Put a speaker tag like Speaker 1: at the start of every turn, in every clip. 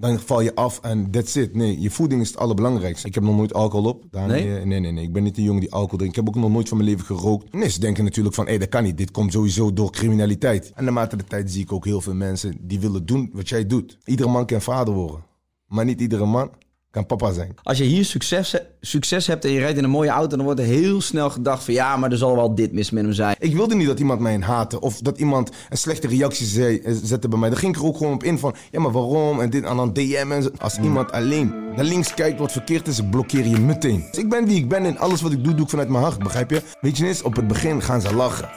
Speaker 1: dan val je af en that's it. Nee, je voeding is het allerbelangrijkste. Ik heb nog nooit alcohol op. Daar
Speaker 2: Nee?
Speaker 1: nee? nee. Ik ben niet de jongen die alcohol drinkt. Ik heb ook nog nooit van mijn leven gerookt. Nee, ze denken natuurlijk van, hé, dat kan niet. Dit komt sowieso door criminaliteit. En naarmate de tijd zie ik ook heel veel mensen die willen doen wat jij doet. Iedere man kan vader worden. Maar niet iedere man kan papa zijn.
Speaker 2: Als je hier succes, succes hebt en je rijdt in een mooie auto, dan wordt er heel snel gedacht van ja, maar er zal wel dit mis met hem zijn.
Speaker 1: Ik wilde niet dat iemand mij haatte of dat iemand een slechte reactie zei, zette bij mij. Daar ging ik er ook gewoon op in van, ja maar waarom en dit en dan DM en zo. Als iemand alleen naar links kijkt wat verkeerd is, blokkeer je meteen. Dus ik ben wie ik ben en alles wat ik doe, doe ik vanuit mijn hart, begrijp je? Weet je eens, op het begin gaan ze lachen.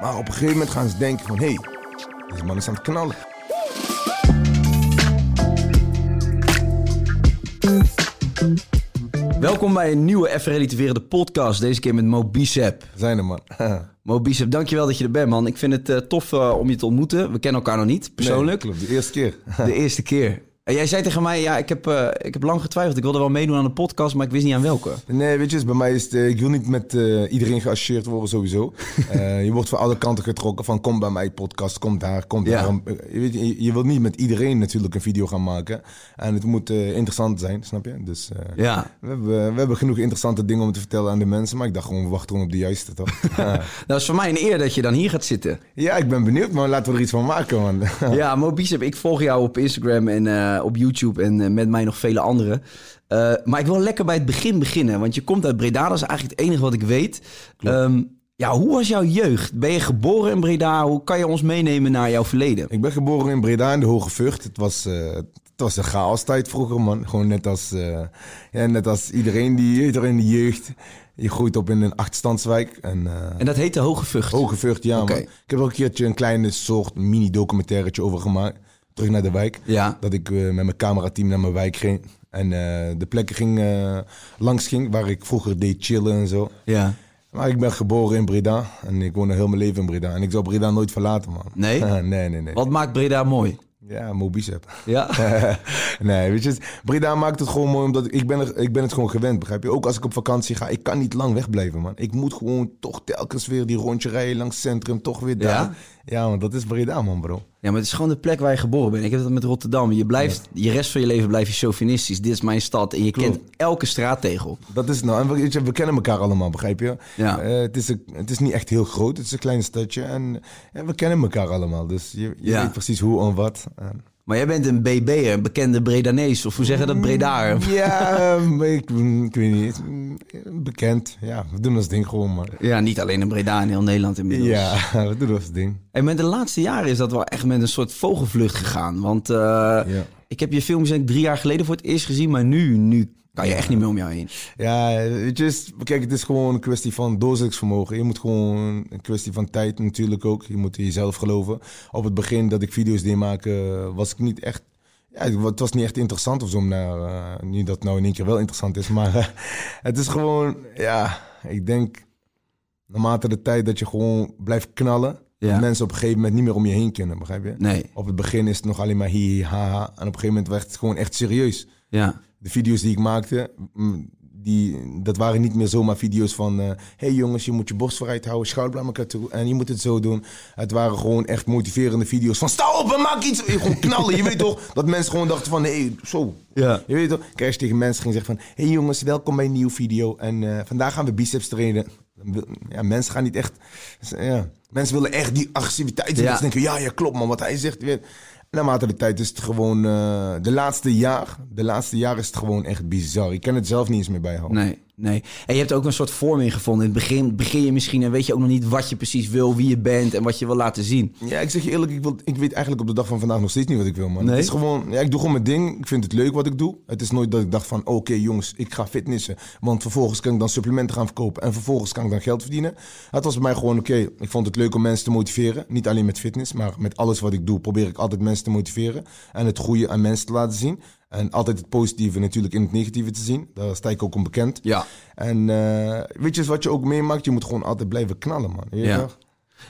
Speaker 1: Maar op een gegeven moment gaan ze denken van, hé, hey, deze man is aan het knallen.
Speaker 2: Welkom bij een nieuwe Relativeren de podcast. Deze keer met Mo Bicep.
Speaker 1: Zijn er man.
Speaker 2: Mo Bicep, dankjewel dat je er bent man. Ik vind het eh, tof eh, om je te ontmoeten. We kennen elkaar nog niet, persoonlijk.
Speaker 1: Nee, klopt, de eerste keer.
Speaker 2: De eerste keer. En jij zei tegen mij, ja, ik heb, eh, ik heb lang getwijfeld. Ik wilde wel meedoen aan de podcast, maar ik wist niet aan welke.
Speaker 1: Nee, weet je, dus bij mij is het, eh, ik wil niet met eh, iedereen geassocieerd worden sowieso. Je wordt van alle kanten getrokken van kom bij mij podcast, kom daar, kom daar. Je, weet, je, je wilt niet met iedereen natuurlijk een video gaan maken. En het moet interessant zijn, snap je? Dus
Speaker 2: Ja.
Speaker 1: we, hebben, we hebben genoeg interessante dingen om te vertellen aan de mensen. Maar ik dacht gewoon, we wachten gewoon op de juiste, toch?
Speaker 2: Dat is voor mij een eer dat je dan hier gaat zitten.
Speaker 1: ja, ik ben benieuwd, maar laten we er iets van maken, man.
Speaker 2: Ja, Mo Bicep, ik volg jou op Instagram en eh, op YouTube en eh, met mij nog vele anderen. Eh, maar ik wil lekker bij het begin beginnen, want je komt uit Breda, dat is eigenlijk het enige wat ik weet. Ehm, ja, hoe was jouw jeugd? Ben je geboren in Breda? Hoe kan je ons meenemen naar jouw verleden?
Speaker 1: Ik ben geboren in Breda in de Hoge Vught. Het was, het was een chaos tijd vroeger, man. Gewoon net als, ja, net als iedereen die iedereen in de jeugd. Je groeit op in een achtstandswijk. En,
Speaker 2: En dat heet de Hoge Vught.
Speaker 1: Hoge Vught, ja,
Speaker 2: Oké.
Speaker 1: man. Ik heb er ook een keertje een kleine soort mini-documentairetje over gemaakt. Terug naar de wijk.
Speaker 2: Ja.
Speaker 1: Dat ik eh, met mijn camerateam naar mijn wijk ging. En eh, de plekken ging, eh, langs ging waar ik vroeger deed chillen en zo.
Speaker 2: Ja.
Speaker 1: Maar ik ben geboren in Breda. En ik woon heel mijn leven in Breda. En ik zou Breda nooit verlaten, man.
Speaker 2: Nee?
Speaker 1: nee, nee, nee.
Speaker 2: Wat maakt Breda mooi?
Speaker 1: Ja, Mobicep.
Speaker 2: Ja?
Speaker 1: nee, weet je, Breda maakt het gewoon mooi omdat ik, ik, ben er, ik ben het gewoon gewend, begrijp je? Ook als ik op vakantie ga, ik kan niet lang wegblijven, man. Ik moet gewoon toch telkens weer die rondje rijden langs het centrum, toch weer daar.
Speaker 2: Ja?
Speaker 1: Ja, want dat is Breda, man, bro.
Speaker 2: Ja, maar het is gewoon de plek waar je geboren bent. Ik heb dat met Rotterdam. Je blijft, je rest van je leven blijf je chauvinistisch. Dit is mijn stad. En je
Speaker 1: Klopt.
Speaker 2: kent elke straattegel.
Speaker 1: Dat is nou, en we, kennen elkaar allemaal, begrijp je?
Speaker 2: Ja.
Speaker 1: Eh, het, is een, het is niet echt heel groot, het is een klein stadje en ja, we kennen elkaar allemaal. Dus je, je
Speaker 2: Ja.
Speaker 1: weet precies hoe en wat. En-
Speaker 2: Maar jij bent een BB'er, een bekende Bredanees. Of hoe zeg je dat? Bredaar.
Speaker 1: ja, ehm, ik, ik weet niet, bekend. Ja, we doen ons ding gewoon, man.
Speaker 2: Ja, niet alleen in Breda, in heel Nederland inmiddels.
Speaker 1: Ja, we doen ons ding.
Speaker 2: En met de laatste jaren is dat wel echt met een soort vogelvlucht gegaan. Want eh, ik heb je filmpjes eigenlijk drie jaar geleden voor het eerst gezien. Maar nu, nu kan je echt niet meer om jou heen.
Speaker 1: Ja, weet je, is- kijk, het is gewoon een kwestie van doorzettingsvermogen. Je moet gewoon een kwestie van tijd natuurlijk ook. Je moet in jezelf geloven. Op het begin dat ik video's deed maken, was ik niet echt... Ja, het was niet echt interessant of zo. eh, niet dat het nou in één keer wel interessant is, maar eh, het is gewoon... Ja, ik denk, naarmate de tijd dat je gewoon blijft knallen...
Speaker 2: Ja.
Speaker 1: dat mensen op een gegeven moment niet meer om je heen kunnen, begrijp je?
Speaker 2: Nee.
Speaker 1: Op het begin is het nog alleen maar hi, hi, ha, ha. En op een gegeven moment werd het gewoon echt serieus
Speaker 2: Ja.
Speaker 1: De video's die ik maakte, die, dat waren niet meer zomaar video's van... eh hey jongens, je moet je borst vooruit houden, schouder naar elkaar toe en je moet het zo doen. Het waren gewoon echt motiverende video's van sta op en maak iets. Gewoon knallen, je weet toch? Dat mensen gewoon dachten van, hey, zo.
Speaker 2: Ja.
Speaker 1: Je weet toch? Kijk, je tegen mensen ging zeggen van... hey jongens, welkom bij een nieuwe video en eh, vandaag gaan we biceps trainen. Ja, mensen gaan niet echt... Ja, mensen willen echt die agressiviteit.
Speaker 2: Ja.
Speaker 1: Ja. Ze denken, ja, ja, klopt man, wat hij zegt. Weer. Naarmate de tijd is het gewoon... eh, de laatste jaar, de laatste jaar is het gewoon echt bizar. Ik kan het zelf niet eens meer bijhouden.
Speaker 2: Nee, nee. En je hebt ook een soort vorming gevonden. In het begin begin je misschien en weet je ook nog niet wat je precies wil, wie je bent en wat je wil laten zien.
Speaker 1: Ja, ik zeg je eerlijk, ik, wil, ik weet eigenlijk op de dag van vandaag nog steeds niet wat ik wil, man.
Speaker 2: Nee?
Speaker 1: Het is gewoon, ja, ik doe gewoon mijn ding. Ik vind het leuk wat ik doe. Het is nooit dat ik dacht van, oké jongens, ik ga fitnessen. Want vervolgens kan ik dan supplementen gaan verkopen. En vervolgens kan ik dan geld verdienen. Het was bij mij gewoon, oké, ik vond het leuk om mensen te motiveren. Niet alleen met fitness, maar met alles wat ik doe, probeer ik altijd mensen te motiveren. En het goede aan mensen te laten zien. En altijd het positieve natuurlijk in het negatieve te zien. Daar sta ik ook om bekend.
Speaker 2: Ja.
Speaker 1: En eh, weet je wat je ook meemaakt? Je moet gewoon altijd blijven knallen, man. Je
Speaker 2: Ja.
Speaker 1: toch?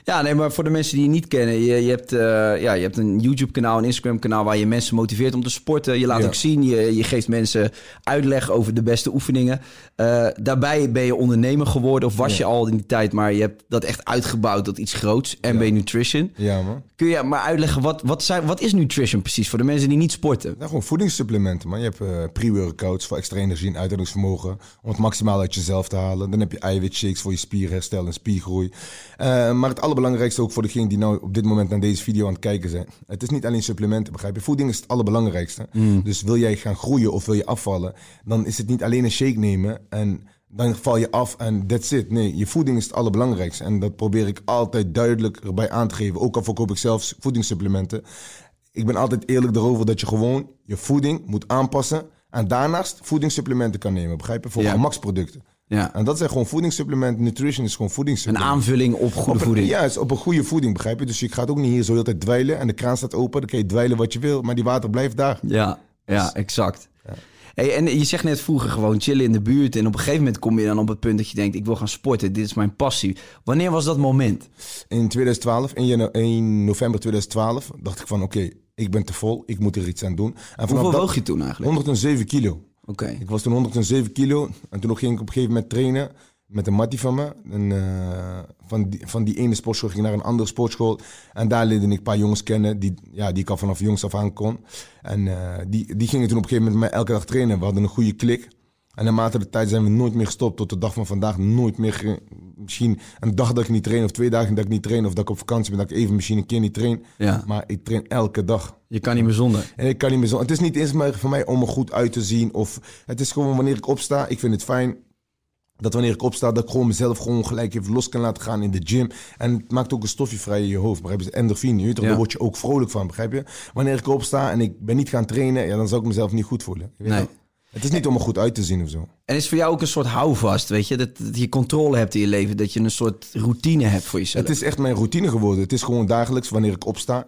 Speaker 2: Ja, nee, maar voor de mensen die je niet kennen, je, je, hebt, eh, ja, je hebt een YouTube-kanaal, een Instagram-kanaal waar je mensen motiveert om te sporten. Je laat
Speaker 1: Ja.
Speaker 2: ook zien, je, je geeft mensen uitleg over de beste oefeningen. Eh, daarbij ben je ondernemer geworden, of was je al in die tijd, maar je hebt dat echt uitgebouwd tot iets groots, MB Nutrition.
Speaker 1: Ja, man.
Speaker 2: Kun je maar uitleggen, wat, wat, zijn, wat is nutrition precies voor de mensen die niet sporten?
Speaker 1: Ja, gewoon voedingssupplementen, man. Je hebt eh pre-workouts voor extra energie en uithoudingsvermogen. Om het maximaal uit jezelf te halen. Dan heb je eiwitshakes voor je spierherstel en spiergroei. Maar het allerbelangrijkste ook voor degenen die nou op dit moment naar deze video aan het kijken zijn. Het is niet alleen supplementen, begrijp je? Voeding is het allerbelangrijkste. Dus wil jij gaan groeien of wil je afvallen, dan is het niet alleen een shake nemen en dan val je af en that's it. Nee, je voeding is het allerbelangrijkste. En dat probeer ik altijd duidelijk erbij aan te geven. Ook al verkoop ik zelf voedingssupplementen. Ik ben altijd eerlijk erover dat je gewoon je voeding moet aanpassen. En daarnaast voedingssupplementen kan nemen. Begrijp je? Voor
Speaker 2: Ja.
Speaker 1: gemaksproducten.
Speaker 2: Ja.
Speaker 1: En dat zijn gewoon voedingssupplementen. Nutrition is gewoon
Speaker 2: Een
Speaker 1: voedingssupplementen.
Speaker 2: aanvulling op goede
Speaker 1: Op een-
Speaker 2: voeding.
Speaker 1: Is op een goede voeding, begrijp je? Dus je gaat ook niet hier zo de hele tijd dweilen en de kraan staat open. Dan kan je dweilen wat je wil, maar die water blijft daar.
Speaker 2: Ja, ja exact. Hey, en je zegt net vroeger gewoon chillen in de buurt. En op een gegeven moment kom je dan op het punt dat je denkt... ik wil gaan sporten, dit is mijn passie. Wanneer was dat moment?
Speaker 1: In 2012, in, in november 2012, dacht ik van oké, ik ben te vol, ik moet er iets aan doen. En vanaf
Speaker 2: Hoeveel
Speaker 1: dat-
Speaker 2: woog je toen eigenlijk?
Speaker 1: 107 kilo. Ik was toen 107 kilo en toen ging ik op een gegeven moment trainen met een mattie van me. Eh, van, die, van die ene sportschool ging ik naar een andere sportschool. En daar leerde ik een paar jongens kennen die, ja, die ik al vanaf jongs af aan kon. En eh, die, die gingen toen op een gegeven moment met mij elke dag trainen. We hadden een goede klik. En naarmate de tijd zijn we nooit meer gestopt. Tot de dag van vandaag nooit meer. Misschien een dag dat ik niet train of twee dagen dat ik niet train. Of dat ik op vakantie ben dat ik even misschien een keer niet train.
Speaker 2: Ja.
Speaker 1: Maar ik train elke dag.
Speaker 2: Je kan niet meer zonder.
Speaker 1: En ik kan niet meer zo. Het is niet eens maar voor mij om er goed uit te zien. Of het is gewoon wanneer ik opsta. Ik vind het fijn dat wanneer ik opsta, dat ik gewoon mezelf gewoon gelijk even los kan laten gaan in de gym. En het maakt ook een stofje vrij in je hoofd. Begrijp je? Endorfine. Je
Speaker 2: Ja.
Speaker 1: Daar word je ook vrolijk van. Begrijp je? Wanneer ik opsta en ik ben niet gaan trainen, ja, dan zou ik mezelf niet goed voelen. Weet
Speaker 2: Nee.
Speaker 1: Het is niet om er goed uit te zien of zo.
Speaker 2: En is voor jou ook een soort houvast, weet je? Dat, dat je controle hebt in je leven. Dat je een soort routine hebt voor jezelf.
Speaker 1: Het is echt mijn routine geworden. Het is gewoon dagelijks wanneer ik opsta.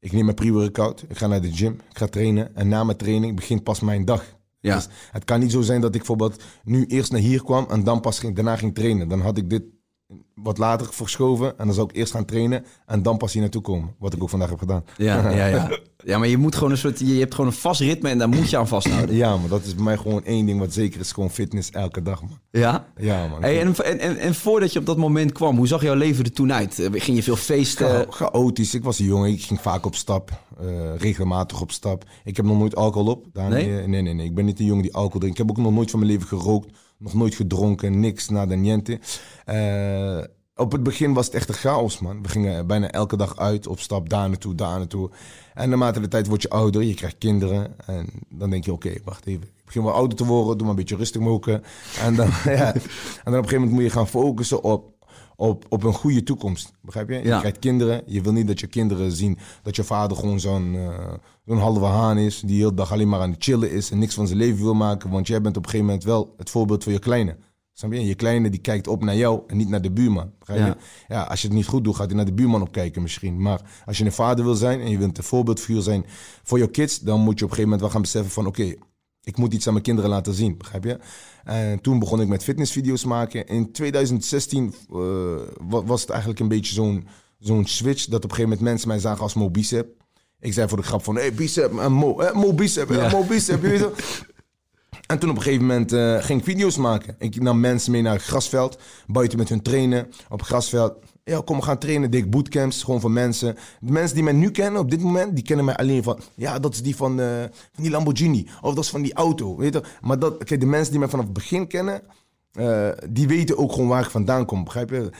Speaker 1: Ik neem mijn pre-workout. Ik ga naar de gym. Ik ga trainen. En na mijn training begint pas mijn dag.
Speaker 2: Ja.
Speaker 1: Dus het kan niet zo zijn dat ik bijvoorbeeld nu eerst naar hier kwam en dan pas ging, daarna ging trainen. Dan had ik dit wat later verschoven en dan zou ik eerst gaan trainen en dan pas hier naartoe komen. Wat ik ook vandaag heb gedaan.
Speaker 2: Ja, ja, ja. ja, maar je moet gewoon een soort... Je hebt gewoon een vast ritme en daar moet je aan vasthouden.
Speaker 1: Ja, maar dat is bij mij gewoon één ding wat zeker is. Gewoon fitness elke dag, man.
Speaker 2: Ja?
Speaker 1: Ja, man.
Speaker 2: Hey, en, en, en, en voordat je op dat moment kwam, hoe zag jouw leven er toen uit? Eh, Ging je veel feesten?
Speaker 1: Cha- chaotisch. Ik was een jongen, ik ging vaak op stap. eh, regelmatig op stap. Ik heb nog nooit alcohol op.
Speaker 2: Nee?
Speaker 1: nee? nee. Ik ben niet een jongen die alcohol drinkt. Ik heb ook nog nooit van mijn leven gerookt. Nog nooit gedronken. Niks, nada, niente. Eh, op het begin was het echt een chaos, man. We gingen bijna elke dag uit op stap, daar naartoe, daar naartoe. En naarmate de tijd word je ouder, je krijgt kinderen. En dan denk je, oké, wacht even. Ik begin wel ouder te worden, doe maar een beetje rustig mogen. En dan, ja, en dan op een gegeven moment moet je gaan focussen op, op, op een goede toekomst. Begrijp je? Je
Speaker 2: Ja.
Speaker 1: krijgt kinderen. Je wil niet dat je kinderen zien dat je vader gewoon zo'n eh, zo'n halve haan is. Die de hele dag alleen maar aan het chillen is en niks van zijn leven wil maken. Want jij bent op een gegeven moment wel het voorbeeld voor je kleine. Snap je? Je kleine die kijkt op naar jou en niet naar de buurman. Je?
Speaker 2: Ja.
Speaker 1: Ja. als je het niet goed doet, gaat hij naar de buurman opkijken misschien. Maar als je een vader wil zijn en je wilt een voorbeeldfiguur zijn voor je kids, dan moet je op een gegeven moment wel gaan beseffen van oké, ik moet iets aan mijn kinderen laten zien, begrijp je? En toen begon ik met fitnessvideo's maken. In 2016 eh, wa- was het eigenlijk een beetje zo'n zo'n switch dat op een gegeven moment mensen mij zagen als Mo Bicep. Ik zei voor de grap van, hey Bicep, eh, Mo, eh, Mo Bicep, eh,
Speaker 2: Ja.
Speaker 1: Mo Bicep, je weet toch? En toen op een gegeven moment eh, ging ik video's maken. Ik nam mensen mee naar het grasveld, buiten met hun trainen, op het grasveld. Ja, kom, we gaan trainen. Deed ik bootcamps, gewoon voor mensen. De mensen die mij nu kennen op dit moment, die kennen mij alleen van... Ja, dat is die van, eh, die Lamborghini. Of dat is van die auto, weet je. Maar dat, kijk, de mensen die mij vanaf het begin kennen... eh, die weten ook gewoon waar ik vandaan kom, begrijp je?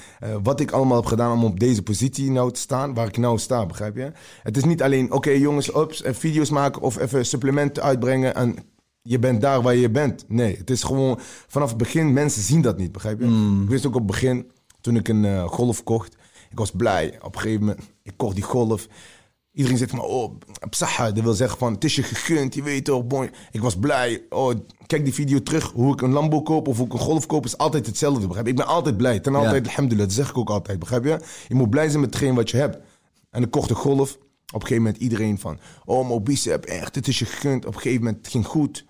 Speaker 1: Wat ik allemaal heb gedaan om op deze positie nou te staan, waar ik nou sta, begrijp je? Het is niet alleen, oké jongens, ups, video's maken of even supplementen uitbrengen en je bent daar waar je bent. Nee, het is gewoon vanaf het begin, mensen zien dat niet, begrijp je? Ik wist ook op het begin, toen ik een eh, golf kocht, ik was blij. Op een gegeven moment, ik kocht die golf. Iedereen zegt van, oh, psaha, dat wil zeggen van, het is je gegund, je weet toch, boy. Ik was blij. Oh, kijk die video terug, hoe ik een Lambo koop of hoe ik een golf koop, is altijd hetzelfde, begrijp je? Ik ben altijd blij, ten altijd, alhamdulillah, dat zeg ik ook altijd, begrijp je? Je moet blij zijn met hetgeen wat je hebt. En ik kocht een golf. Op een gegeven moment iedereen van, oh, Mobicep, echt, het is je gegund. Op een gegeven moment, het ging goed.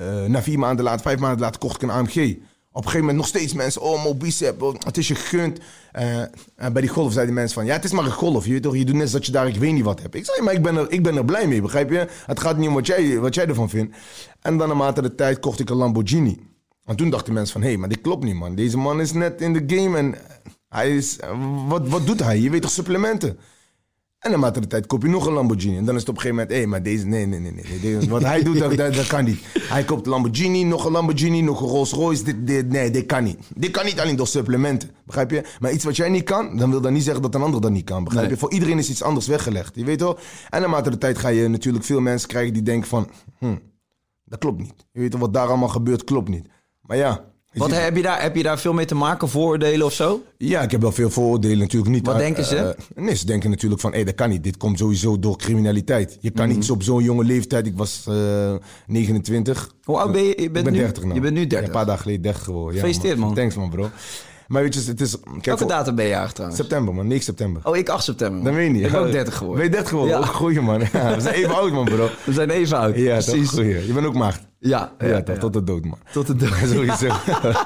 Speaker 1: Eh, na vier maanden later, vijf maanden later, kocht ik een AMG. Op een gegeven moment nog steeds mensen, oh, Mobicep, oh, het is je gegund. Eh, bij die golf zeiden mensen van, ja, het is maar een golf. Je, toch, je doet net alsof je daar, ik weet niet wat hebt. Ik zei, maar ik ben, er, ik ben er blij mee, begrijp je? Het gaat niet om wat jij, wat jij ervan vindt. En dan naarmate de tijd kocht ik een Lamborghini. En toen dachten mensen van, hé, hey, maar dit klopt niet, man. Deze man is net in de game en hij is, wat, wat doet hij? Je weet toch, supplementen? En naarmate de tijd koop je nog een Lamborghini. En dan is het op een gegeven moment, hé, maar deze, nee, nee, nee, nee. Deze, wat hij doet, dat, dat, dat kan niet. Hij koopt een Lamborghini, nog een Lamborghini, nog een Rolls Royce. Dit, dit, nee, dit kan niet. Dit kan niet alleen door supplementen, begrijp je? Maar iets wat jij niet kan, dan wil dat niet zeggen dat een ander dat niet kan, begrijp je? Voor iedereen is iets anders weggelegd, je weet toch? En naarmate de tijd ga je natuurlijk veel mensen krijgen die denken van, hm, dat klopt niet. Je weet toch, wat daar allemaal gebeurt, klopt niet. Maar ja...
Speaker 2: Wat, heb, je daar, heb je daar veel mee te maken? Vooroordelen of zo?
Speaker 1: ja, ik heb wel veel vooroordelen natuurlijk niet.
Speaker 2: Wat
Speaker 1: uit-
Speaker 2: denken ze?
Speaker 1: eh, nee, ze denken natuurlijk van, hé, dat kan niet. Dit komt sowieso door criminaliteit. Je
Speaker 2: Mhm.
Speaker 1: kan niet op zo'n jonge leeftijd. Ik was eh 29.
Speaker 2: Hoe oud ben je? Je bent
Speaker 1: ik ben
Speaker 2: nu,
Speaker 1: 30 nou.
Speaker 2: Je bent nu
Speaker 1: Ja,
Speaker 2: 30.
Speaker 1: een paar dagen geleden 30 geworden. Ja,
Speaker 2: Gefeliciteerd, man.
Speaker 1: Thanks, man, bro. Maar weet je, het is... Kijk,
Speaker 2: Welke datum ben je trouwens?
Speaker 1: September, man. 9 september.
Speaker 2: Oh, ik 8 september.
Speaker 1: Dan weet je niet.
Speaker 2: Ik ben ook
Speaker 1: Ja.
Speaker 2: 30 geworden.
Speaker 1: Ben je 30 geworden?
Speaker 2: Ja.
Speaker 1: Goeie, man. Ja, we zijn even oud, man, bro.
Speaker 2: We zijn even oud.
Speaker 1: Ja, toch?
Speaker 2: precies.
Speaker 1: Goeie. Je bent ook maagd.
Speaker 2: Ja,
Speaker 1: Ja,
Speaker 2: ja.
Speaker 1: Tot de dood, man.
Speaker 2: Tot de dood.
Speaker 1: Sowieso.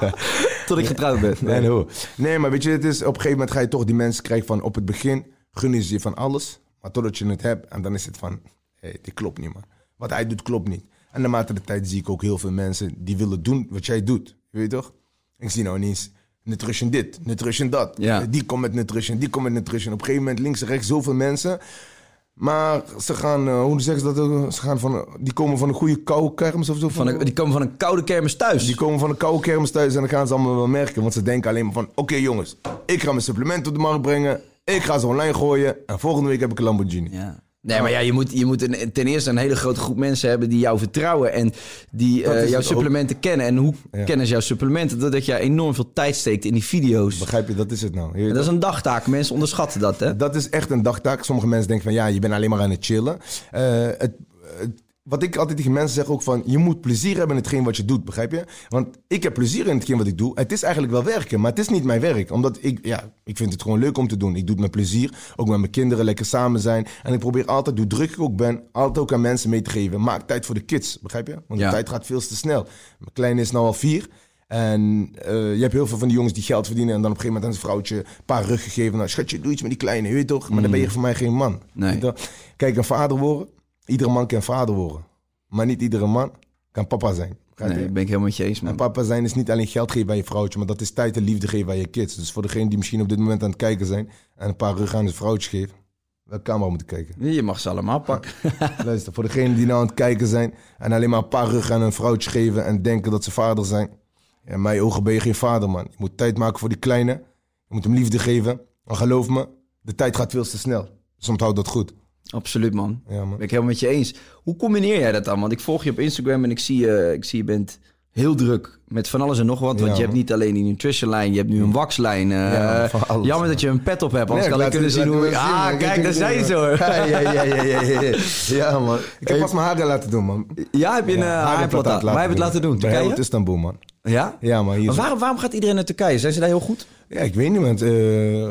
Speaker 2: Tot ik getrouwd ben.
Speaker 1: Nee, nee, nee, maar weet je, het is, op een gegeven moment ga je toch die mensen krijgen van... Op het begin gunnen ze je van alles. Maar totdat je het hebt, en dan is het van... Hé, dit klopt niet, man. Wat hij doet, klopt niet. En naarmate de tijd zie ik ook heel veel mensen die willen doen wat jij doet. Je weet toch? Ik zie nou ineens nutrition dit, nutrition dat.
Speaker 2: Ja.
Speaker 1: Die komt met nutrition, die komt met nutrition. Op een gegeven moment links en rechts zoveel mensen... Maar ze gaan, eh, hoe zeggen ze dat? Ze gaan van, die komen van een goede koude kermis of zo.
Speaker 2: Van een, die komen van een koude kermis thuis.
Speaker 1: Die komen van een koude kermis thuis en dan gaan ze allemaal wel merken. Want ze denken alleen maar van... Oké jongens, ik ga mijn supplementen op de markt brengen. Ik ga ze online gooien. En volgende week heb ik een Lamborghini.
Speaker 2: Ja. Nee, maar ja, je moet, je moet een, ten eerste een hele grote groep mensen hebben die jou vertrouwen en die
Speaker 1: Dat
Speaker 2: eh, jouw
Speaker 1: ook.
Speaker 2: supplementen kennen. En hoe
Speaker 1: Ja.
Speaker 2: kennen ze jouw supplementen? Doordat je enorm veel tijd steekt in die video's.
Speaker 1: Begrijp je, dat is het nou. Je
Speaker 2: dat is een dagtaak. Mensen onderschatten dat, hè?
Speaker 1: Dat is echt een dagtaak. Sommige mensen denken van ja, je bent alleen maar aan het chillen. Eh, het, het- wat ik altijd tegen mensen zeg ook van, je moet plezier hebben in hetgeen wat je doet, begrijp je? Want ik heb plezier in hetgeen wat ik doe. Het is eigenlijk wel werken, maar het is niet mijn werk. Omdat ik, ja, ik vind het gewoon leuk om te doen. Ik doe het met plezier, ook met mijn kinderen, lekker samen zijn. En ik probeer altijd, hoe druk ik ook ben, altijd ook aan mensen mee te geven. Maak tijd voor de kids, begrijp je? Want
Speaker 2: Ja.
Speaker 1: de tijd gaat veel te snel. Mijn kleine is nou al vier. En eh, je hebt heel veel van die jongens die geld verdienen. En dan op een gegeven moment aan zijn vrouwtje een paar rug gegeven. Nou, schatje, doe iets met die kleine, je weet toch? Maar dan ben je voor mij geen man.
Speaker 2: Nee.
Speaker 1: Je? Kijk, een vader worden. Iedere man kan vader worden. Maar niet iedere man kan papa zijn. Je?
Speaker 2: Nee, ben ik helemaal met je eens,
Speaker 1: En
Speaker 2: man.
Speaker 1: papa zijn is niet alleen geld geven aan je vrouwtje, maar dat is tijd en liefde geven aan je kids. Dus voor degene die misschien op dit moment aan het kijken zijn en een paar rug aan zijn vrouwtje geven, welke camera moeten kijken.
Speaker 2: Je mag ze allemaal pakken.
Speaker 1: Luister, voor degene die nou aan het kijken zijn en alleen maar een paar rug aan een vrouwtje geven en denken dat ze vader zijn. In mijn ogen ben je geen vader, man. Je moet tijd maken voor die kleine. Je moet hem liefde geven. Maar geloof me, de tijd gaat veel te snel. Dus onthoud dat goed.
Speaker 2: Absoluut, man.
Speaker 1: Ja, man.
Speaker 2: Ben ik helemaal met je eens. Hoe combineer jij dat dan? Want ik volg je op Instagram en ik zie je, ik zie je bent heel druk met van alles en nog wat. Want je hebt
Speaker 1: man.
Speaker 2: niet alleen die nutrition lijn, je hebt nu een waxlijn. eh,
Speaker 1: Ja, alles,
Speaker 2: jammer
Speaker 1: ja.
Speaker 2: dat je een pet op hebt, anders
Speaker 1: Nee,
Speaker 2: kan ik kunnen
Speaker 1: het-
Speaker 2: zien hoe...
Speaker 1: het zien,
Speaker 2: Ah,
Speaker 1: man.
Speaker 2: kijk, daar zijn ze hoor.
Speaker 1: Ja, ja, ja, ja, ja, ja. Ja, man. Ik heb pas mijn haren laten doen, man.
Speaker 2: Ja, heb je een
Speaker 1: Ja,
Speaker 2: ja,
Speaker 1: harimplantaat
Speaker 2: haarimplantaat. Waar heb je het laten doen? Turkije?
Speaker 1: Helmut Istanbul, man.
Speaker 2: Ja?
Speaker 1: Ja, maar hier
Speaker 2: Maar waarom, waarom gaat iedereen naar Turkije? Zijn ze daar heel goed?
Speaker 1: Ja, ik weet niet, want... eh,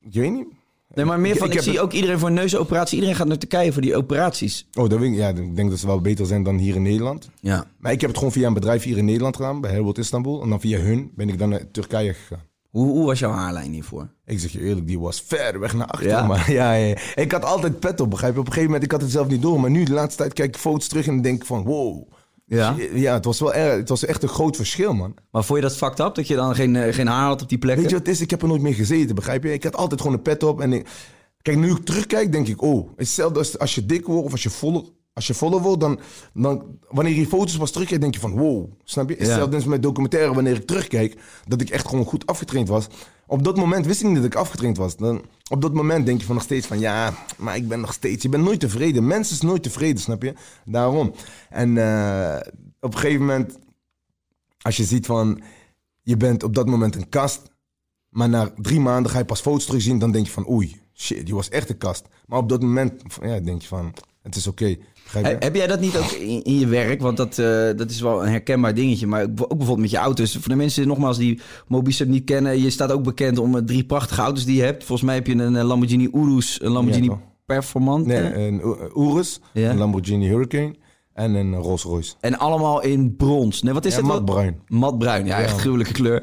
Speaker 1: ik weet niet.
Speaker 2: Nee, maar meer van,
Speaker 1: ik
Speaker 2: zie
Speaker 1: het-
Speaker 2: ook iedereen voor een neusoperatie. Iedereen gaat naar Turkije voor die operaties.
Speaker 1: Oh, dat weet ik, ja, ik denk dat ze wel beter zijn dan hier in Nederland.
Speaker 2: Ja.
Speaker 1: Maar ik heb het gewoon via een bedrijf hier in Nederland gedaan, bij Helmut Istanbul. En dan via hun ben ik dan naar Turkije gegaan.
Speaker 2: Hoe, hoe was jouw haarlijn hiervoor?
Speaker 1: Ik zeg je eerlijk, die was ver weg naar achter.
Speaker 2: Ja?
Speaker 1: Maar ja, ja. Ik had altijd pet op, begrijp je? Op een gegeven moment, ik had het zelf niet door. Maar nu, de laatste tijd, kijk ik foto's terug en denk ik van, wow.
Speaker 2: Ja.
Speaker 1: Ja, het was wel erg. Het was echt een groot verschil, man.
Speaker 2: Maar vond je dat fucked up? Dat je dan geen, eh, geen haar had op die plekken?
Speaker 1: Weet je wat het is? Ik heb er nooit meer gezeten, begrijp je? Ik had altijd gewoon een pet op. En ik- kijk, nu ik terugkijk, denk ik, oh, hetzelfde als, als je dik wordt of als je voller, als je follow wordt, dan, dan wanneer je foto's pas terugkijkt, denk je van wow, snap je?
Speaker 2: Ja.
Speaker 1: Hetzelfde met documentaire, wanneer ik terugkijk, dat ik echt gewoon goed afgetraind was. Op dat moment wist ik niet dat ik afgetraind was. Dan, op dat moment denk je van nog steeds van ja, maar ik ben nog steeds, je bent nooit tevreden. Mensen is nooit tevreden, snap je? Daarom. En eh, op een gegeven moment, als je ziet van, je bent op dat moment een kast, maar na drie maanden ga je pas foto's terugzien, dan denk je van oei, shit, die was echt een kast. Maar op dat moment ja, denk je van, het is oké.
Speaker 2: He- Heb jij dat niet ook in, in je werk? Want dat, eh, dat is wel een herkenbaar dingetje. Maar ook bijvoorbeeld met je auto's. Voor de mensen nogmaals die Mobicep niet kennen. Je staat ook bekend om eh, drie prachtige auto's die je hebt. Volgens mij heb je een eh, Lamborghini Urus, een Lamborghini
Speaker 1: Ja. Nee, een Urus,
Speaker 2: Ja.
Speaker 1: een Lamborghini Hurricane en een Rolls Royce.
Speaker 2: En allemaal in brons. Nee, wat is
Speaker 1: Ja,
Speaker 2: dat?
Speaker 1: matbruin.
Speaker 2: Matbruin, ja, echt gruwelijke kleur.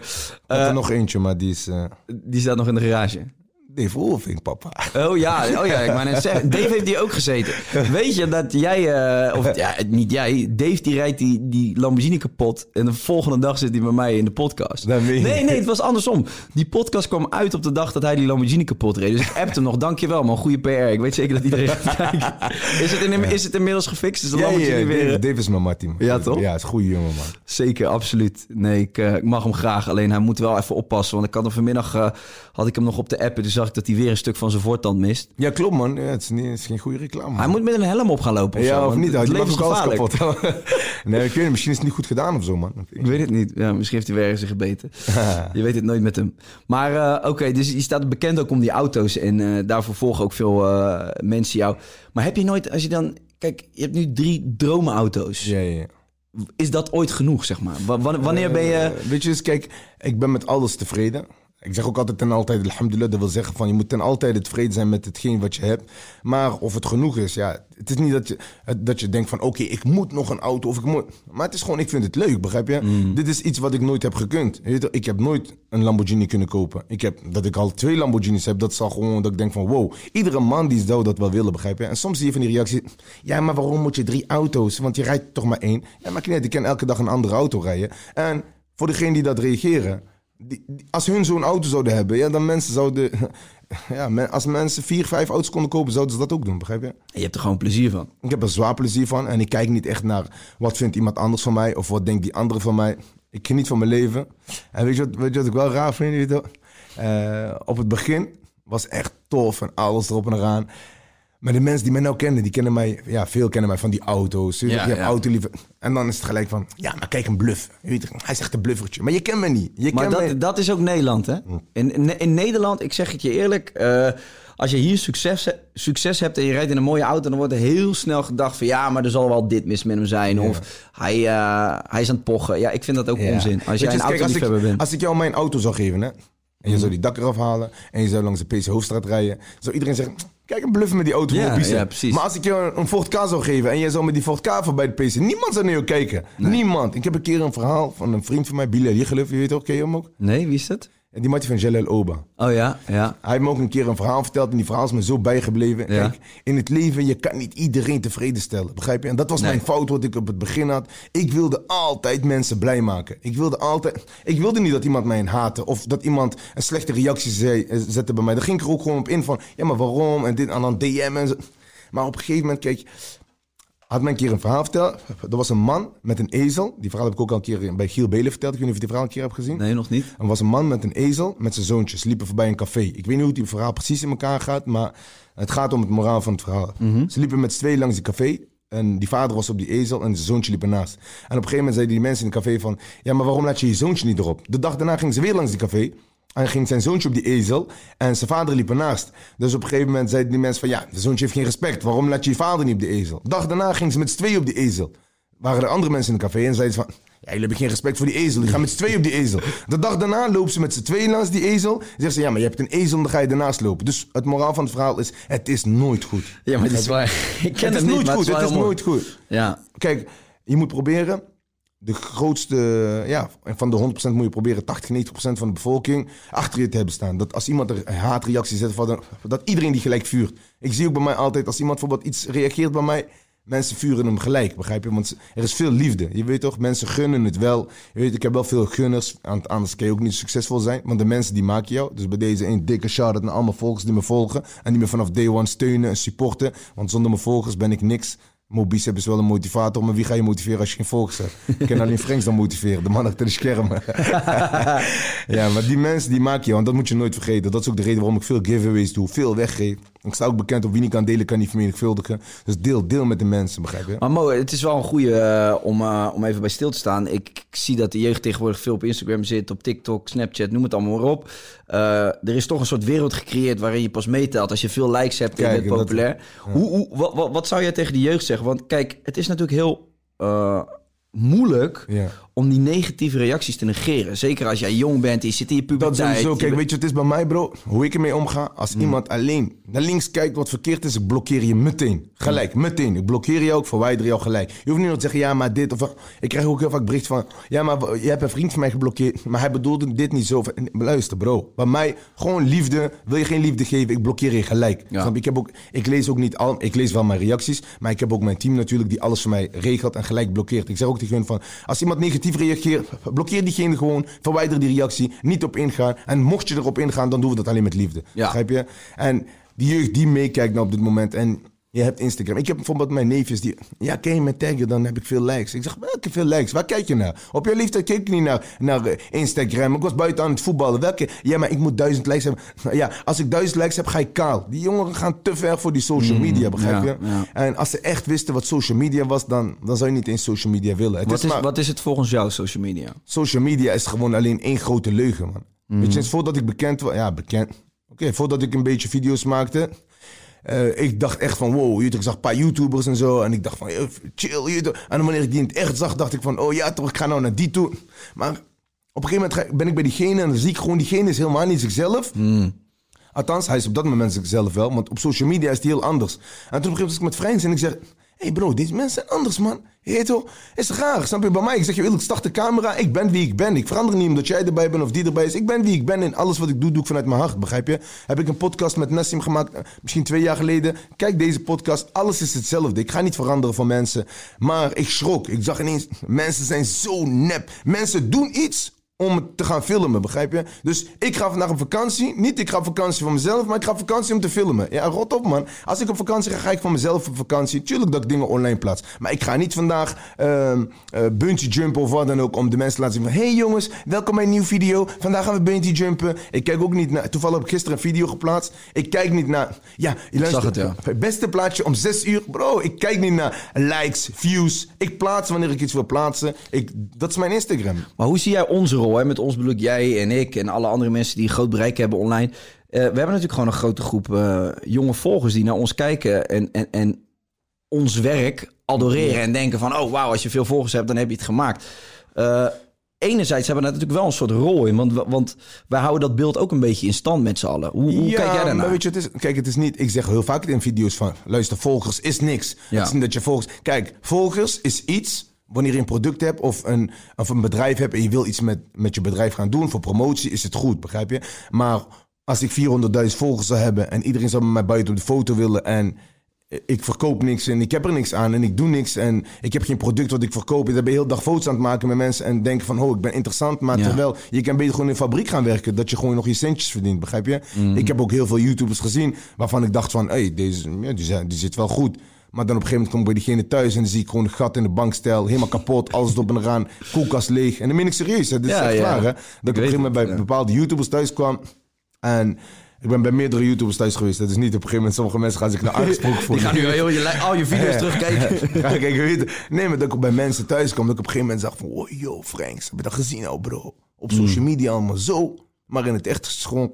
Speaker 1: Heb er nog eentje, maar die is...
Speaker 2: Die staat nog in de garage.
Speaker 1: Dave Wolfing, papa.
Speaker 2: Oh ja, oh ja, ik wou net zeggen. Dave heeft die ook gezeten. Weet je dat jij, eh, of ja, niet jij, Dave die rijdt die, die Lamborghini kapot. En de volgende dag zit hij bij mij in de podcast. Nee, nee, het was andersom. Die podcast kwam uit op de dag dat hij die Lamborghini kapot reed. Dus ik appte hem nog, dankjewel man, goede PR. Ik weet zeker dat iedereen gaat kijken. Is het, in, is het inmiddels gefixt? Is de
Speaker 1: Ja,
Speaker 2: Lamborghini
Speaker 1: ja,
Speaker 2: weer...
Speaker 1: Dave,
Speaker 2: eh,
Speaker 1: Dave is mijn mattie. man.
Speaker 2: Ja, toch?
Speaker 1: Ja, is een goede jongen, man.
Speaker 2: Zeker, absoluut. Nee, ik, eh, ik mag hem graag. Alleen hij moet wel even oppassen. Want ik had hem vanmiddag, had ik hem nog op de app. En toen zag ik dat hij weer een stuk van zijn voortand mist.
Speaker 1: Ja, klopt, man. Ja, het, is niet, het is geen goede reclame. man.
Speaker 2: Hij moet met een helm op gaan lopen of
Speaker 1: ja,
Speaker 2: zo,
Speaker 1: of niet?
Speaker 2: Het leven is
Speaker 1: kapot. nee, ik weet niet. Misschien is het niet goed gedaan of zo, man.
Speaker 2: Ik weet het niet. Ja, misschien heeft hij weer ergens gebeten. je weet het nooit met hem. Maar eh, oké, dus je staat bekend ook om die auto's. En eh, daarvoor volgen ook veel eh, mensen jou. Maar heb je nooit, als je dan... Kijk, je hebt nu drie dromenauto's.
Speaker 1: Ja, ja, ja.
Speaker 2: Is dat ooit genoeg, zeg maar? Wa- wa- Wanneer ben je...
Speaker 1: Eh, weet je, dus kijk, ik ben met alles tevreden. Ik zeg ook altijd ten altijd, alhamdulillah, dat wil zeggen van je moet ten altijd tevreden zijn met hetgeen wat je hebt. Maar of het genoeg is, ja, het is niet dat je, dat je denkt van oké, ik moet nog een auto of ik moet. Maar het is gewoon, ik vind het leuk, begrijp je?
Speaker 2: Mm.
Speaker 1: Dit is iets wat ik nooit heb gekund. Ik heb nooit een Lamborghini kunnen kopen. Ik heb, dat ik al twee Lamborghinis heb, dat is al gewoon dat ik denk van wow, iedere man die zou dat wel willen, begrijp je? En soms zie je van die reactie, ja, maar waarom moet je drie auto's? Want je rijdt toch maar één. Ja, maar ik kan elke dag een andere auto rijden. En voor degenen die dat reageren, die, die- als hun zo'n auto zouden hebben, ja, dan mensen zouden. Ja, men- als mensen vier, vijf auto's konden kopen, zouden ze dat ook doen, begrijp je?
Speaker 2: Je hebt er gewoon plezier van.
Speaker 1: Ik heb er zwaar plezier van en ik kijk niet echt naar wat vindt iemand anders van mij of wat denkt die andere van mij. Ik geniet van mijn leven. En weet je wat, weet je wat ik wel raar vind? Eh, op het begin was echt tof en alles erop en eraan. Maar de mensen die mij nou kennen, die kennen mij, ja, veel kennen mij van die auto's.
Speaker 2: Ja,
Speaker 1: ja, je hebt
Speaker 2: ja.
Speaker 1: autoliefde. En dan is het gelijk van, ja, maar kijk een bluff. Hij zegt een bluffertje. Maar je kent me niet. Je
Speaker 2: Maar
Speaker 1: mij-
Speaker 2: dat, dat is ook Nederland, hè? In, in, in Nederland, ik zeg het je eerlijk... eh, als je hier succes, succes hebt en je rijdt in een mooie auto... dan wordt er heel snel gedacht van... ja, maar er zal wel dit mis met hem zijn. Of hij, eh, hij is aan het pochen. Ja, ik vind dat ook onzin. Als jij een
Speaker 1: kijk, als,
Speaker 2: autoliefhebber
Speaker 1: ik,
Speaker 2: bent.
Speaker 1: als ik jou mijn auto zou geven, hè, en je zou die dak eraf halen en je zou langs de PC Hoofdstraat rijden, zou iedereen zeggen: Kijk, een bluff met die auto.
Speaker 2: Ja,
Speaker 1: van Bizet."
Speaker 2: ja, precies.
Speaker 1: Maar als ik jou een Ford K zou geven en jij zou met die Ford K voorbij de PC, niemand zou naar jou kijken. Niemand. Ik heb een keer een verhaal van een vriend van mij, Bilal Jigeluf, je weet toch, ken je hem ook?
Speaker 2: Nee, wie is dat?
Speaker 1: En die mattie van Jalal Oba.
Speaker 2: Oh ja, ja.
Speaker 1: Hij heeft me ook een keer een verhaal verteld en die verhaal is me zo bijgebleven.
Speaker 2: Ja.
Speaker 1: Kijk, in het leven, je kan niet iedereen tevreden stellen, begrijp je? En dat was
Speaker 2: Nee.
Speaker 1: mijn fout wat ik op het begin had. Ik wilde altijd mensen blij maken. Ik wilde altijd... Ik wilde niet dat iemand mij haatte of dat iemand een slechte reactie zei, eh, zette bij mij. Daar ging ik er ook gewoon op in van, ja, maar waarom? En dit, en dan DM en zo. Maar op een gegeven moment, kijk, had mij een keer een verhaal verteld. Er was een man met een ezel. Die verhaal heb ik ook al een keer bij Giel Belen verteld. Ik weet niet of je die verhaal een keer hebt gezien.
Speaker 2: Nee, nog niet.
Speaker 1: Er was een man met een ezel met zijn zoontjes. Liepen voorbij een café. Ik weet niet hoe het verhaal precies in elkaar gaat, maar het gaat om het moraal van het verhaal. Ze liepen met z'n tweeën langs die café. En die vader was op die ezel en zijn zoontje liep ernaast. En op een gegeven moment zeiden die mensen in het café van... Ja, maar waarom laat je je zoontje niet erop? De dag daarna gingen ze weer langs die café. En ging zijn zoontje op die ezel. En zijn vader liep ernaast. Dus op een gegeven moment zeiden die mensen van... Ja, de zoontje heeft geen respect. Waarom laat je je vader niet op die ezel? De dag daarna gingen ze met z'n tweeën op die ezel. Waren er andere mensen in het café en zeiden ze van... Ja, jullie hebben geen respect voor die ezel. Die gaan met z'n tweeën op die ezel. De dag daarna lopen ze met z'n tweeën langs die ezel. Zeggen ze, ja, maar je hebt een ezel, dan ga je ernaast lopen. Dus het moraal van het verhaal is, het is nooit goed.
Speaker 2: Ja, maar dit is waar. Ik ken
Speaker 1: het is
Speaker 2: niet,
Speaker 1: nooit goed,
Speaker 2: het
Speaker 1: het
Speaker 2: is
Speaker 1: nooit goed.
Speaker 2: Ja,
Speaker 1: Kijk, je moet proberen de grootste, ja, van de 100% moet je proberen 80, 90% van de bevolking achter je te hebben staan. Dat als iemand er haatreacties zet, dat iedereen die gelijk vuurt. Ik zie ook bij mij altijd, als iemand bijvoorbeeld iets reageert bij mij, mensen vuren hem gelijk, begrijp je? Want er is veel liefde. Je weet toch, mensen gunnen het wel. Je weet, ik heb wel veel gunners, anders kan je ook niet succesvol zijn. Want de mensen die maken jou. Dus bij deze een dikke shout-out naar allemaal volgers die me volgen. En die me vanaf day one steunen en supporten. Want zonder mijn volgers ben ik niks. Mobicep is wel een motivator, maar wie ga je motiveren als je geen volgers hebt? Ik kan alleen Franks dan motiveren, de man achter de schermen. ja, maar die mensen die maak je, want dat moet je nooit vergeten. Dat is ook de reden waarom ik veel giveaways doe, veel weggeef. Ik sta ook bekend op wie niet kan delen, kan niet vermenigvuldigen. Dus deel, deel met de mensen, begrijp je?
Speaker 2: Maar Mo, het is wel een goede eh, om, eh, om even bij stil te staan. Ik, ik zie dat de jeugd tegenwoordig veel op Instagram zit, op TikTok, Snapchat, noem het allemaal maar op. Eh, er is toch een soort wereld gecreëerd waarin je pas meetelt als je veel likes hebt en je bent
Speaker 1: dat-
Speaker 2: populair. Hoe, hoe, wat, wat, wat zou jij tegen die jeugd zeggen? Want kijk, het is natuurlijk heel moeilijk
Speaker 1: Ja.
Speaker 2: Om die negatieve reacties te negeren. Zeker als jij jong bent, je zit in je
Speaker 1: Dat
Speaker 2: puberteit.
Speaker 1: sowieso.
Speaker 2: je
Speaker 1: Kijk, weet je wat het is bij mij, bro? Hoe ik ermee omga? Als iemand alleen naar links kijkt wat verkeerd is, ik blokkeer je meteen. Gelijk, meteen. Ik blokkeer je ook, verwijder je al gelijk. Je hoeft niet nog te zeggen, ja, maar dit of... Ik krijg ook heel vaak bericht van... Ja, maar je hebt een vriend van mij geblokkeerd, maar hij bedoelde dit niet zo. Luister, bro. Bij mij, gewoon liefde. Wil je geen liefde geven, ik blokkeer je gelijk.
Speaker 2: Ja.
Speaker 1: Ik, heb ook, ik lees ook niet al... Ik lees wel mijn reacties, maar ik heb ook mijn team natuurlijk... die alles voor mij regelt en gelijk blokkeert. Ik zeg ook tegen hun van... Als iemand negatief reageert, blokkeer diegene gewoon. Verwijder die reactie, niet op ingaan. En mocht je erop ingaan, dan doen we dat alleen met liefde.
Speaker 2: Ja.
Speaker 1: Begrijp je? En die jeugd die meekijkt nou op dit moment. En je hebt Instagram. Ik heb bijvoorbeeld mijn neefjes die... Ja, ken je me taggen, dan heb ik veel likes. Ik zeg, welke veel likes? Waar kijk je naar? Op je leeftijd keek ik niet naar, naar eh, Instagram. Ik was buiten aan het voetballen. Welke? Ja, maar ik moet duizend likes hebben. Ja, als ik duizend likes heb, ga ik kaal. Die jongeren gaan te ver voor die social media, begrijp
Speaker 2: Mm, ja,
Speaker 1: je?
Speaker 2: ja.
Speaker 1: En als ze echt wisten wat social media was, dan, dan zou je niet eens social media willen. Het
Speaker 2: wat, is,
Speaker 1: maar-
Speaker 2: wat is het volgens jou, social media?
Speaker 1: social media is gewoon alleen één grote leugen, man.
Speaker 2: Mm.
Speaker 1: Weet je, voordat ik bekend was... Ja, bekend... Oké, voordat ik een beetje video's maakte... eh, ik dacht echt van, wow, ik zag een paar YouTubers en zo. En ik dacht van, eh, chill. Je weet, en wanneer ik die in het echt zag, dacht ik van, oh ja, toch, ik ga nou naar die toe. Maar op een gegeven moment ben ik bij diegene en dan zie ik gewoon, diegene is helemaal niet zichzelf. Althans, hij is op dat moment zichzelf wel, want op social media is hij heel anders. En toen was ik met Frans en ik zeg... Hey bro, deze mensen zijn anders, man. Weet toch? Is raar, snap je? Bij mij, ik zeg je eerlijk, start de camera. Ik ben wie ik ben. Ik verander niet omdat jij erbij bent of die erbij is. Ik ben wie ik ben en alles wat ik doe, doe ik vanuit mijn hart, begrijp je? Heb ik een podcast met Nassim gemaakt, eh, misschien twee jaar geleden. Kijk deze podcast, alles is hetzelfde. Ik ga niet veranderen van mensen. Maar ik schrok. Ik zag ineens, mensen zijn zo nep. Mensen doen iets om het te gaan filmen, begrijp je? Dus ik ga vandaag op vakantie. Niet ik ga op vakantie voor mezelf, maar ik ga op vakantie om te filmen. Ja, rot op man. Als ik op vakantie ga, ga ik voor mezelf op vakantie. Tuurlijk dat ik dingen online plaats. Maar ik ga niet vandaag ehm eh, bungee jumpen of wat dan ook... om de mensen te laten zien van... hey jongens, welkom bij een nieuwe video. Vandaag gaan we bungee jumpen. Ik kijk ook niet naar... Toevallig heb ik gisteren een video geplaatst. Ik kijk niet naar... Ja, je luistert,
Speaker 2: zag het, ja.
Speaker 1: het beste plaatje om 6 uur. Bro, ik kijk niet naar likes, views. Ik plaats wanneer ik iets wil plaatsen. Ik, dat is mijn Instagram.
Speaker 2: Maar hoe zie jij onze rol? Hè? Met ons bedoel ik jij en ik en alle andere mensen die een groot bereik hebben online. Eh, we hebben natuurlijk gewoon een grote groep eh, jonge volgers die naar ons kijken en, en, en ons werk adoreren en denken van... oh wauw, als je veel volgers hebt, dan heb je het gemaakt. Eh, enerzijds hebben we daar natuurlijk wel een soort rol in, want, want wij houden dat beeld ook een beetje in stand met z'n allen. Hoe, hoe kijk jij daarnaar?
Speaker 1: Weet je, het is, kijk, het is niet. Ik zeg heel vaak in video's van. Luister, volgers is niks.
Speaker 2: Ja.
Speaker 1: Het is niet dat je volgers. Kijk, volgers is iets. Wanneer je een product hebt of een, of een bedrijf hebt en je wil iets met, met je bedrijf gaan doen voor promotie, is het goed, begrijp je? Maar als ik 400.000 volgers zou hebben en iedereen zou met mij buiten op de foto willen en ik verkoop niks en ik heb er niks aan en ik doe niks en ik heb geen product wat ik verkoop. Dan ben je heel dag foto's aan het maken met mensen en denken van, oh, ik ben interessant. Maar
Speaker 2: Ja.
Speaker 1: terwijl je kan beter gewoon in een fabriek gaan werken, dat je gewoon nog je centjes verdient, begrijp je? Ik heb ook heel veel YouTubers gezien waarvan ik dacht van, hé, hey, deze, ja, die, zijn- die zit wel goed. Maar dan op een gegeven moment kom ik bij diegene thuis en dan zie ik gewoon een gat in de bankstel, helemaal kapot, alles erop en eraan, koelkast leeg. En dan ben ik serieus, hè. dit is
Speaker 2: Ja,
Speaker 1: echt waar, hè. Dat ik op een gegeven moment bij bepaalde YouTubers thuis kwam en... Ik ben bij meerdere YouTubers thuis geweest. Dat is niet op een gegeven moment. Sommige mensen gaan zich naar aangesproken
Speaker 2: Die
Speaker 1: voelen.
Speaker 2: gaan nu heel je, al je video's
Speaker 1: Ja.
Speaker 2: terugkijken.
Speaker 1: Ja, kijk, weet nee, maar dat ik bij mensen thuis kom, dat ik op een gegeven moment zag van, oh, yo, Franks, heb je dat gezien nou, bro? Op social media allemaal zo, maar in het echt is gewoon.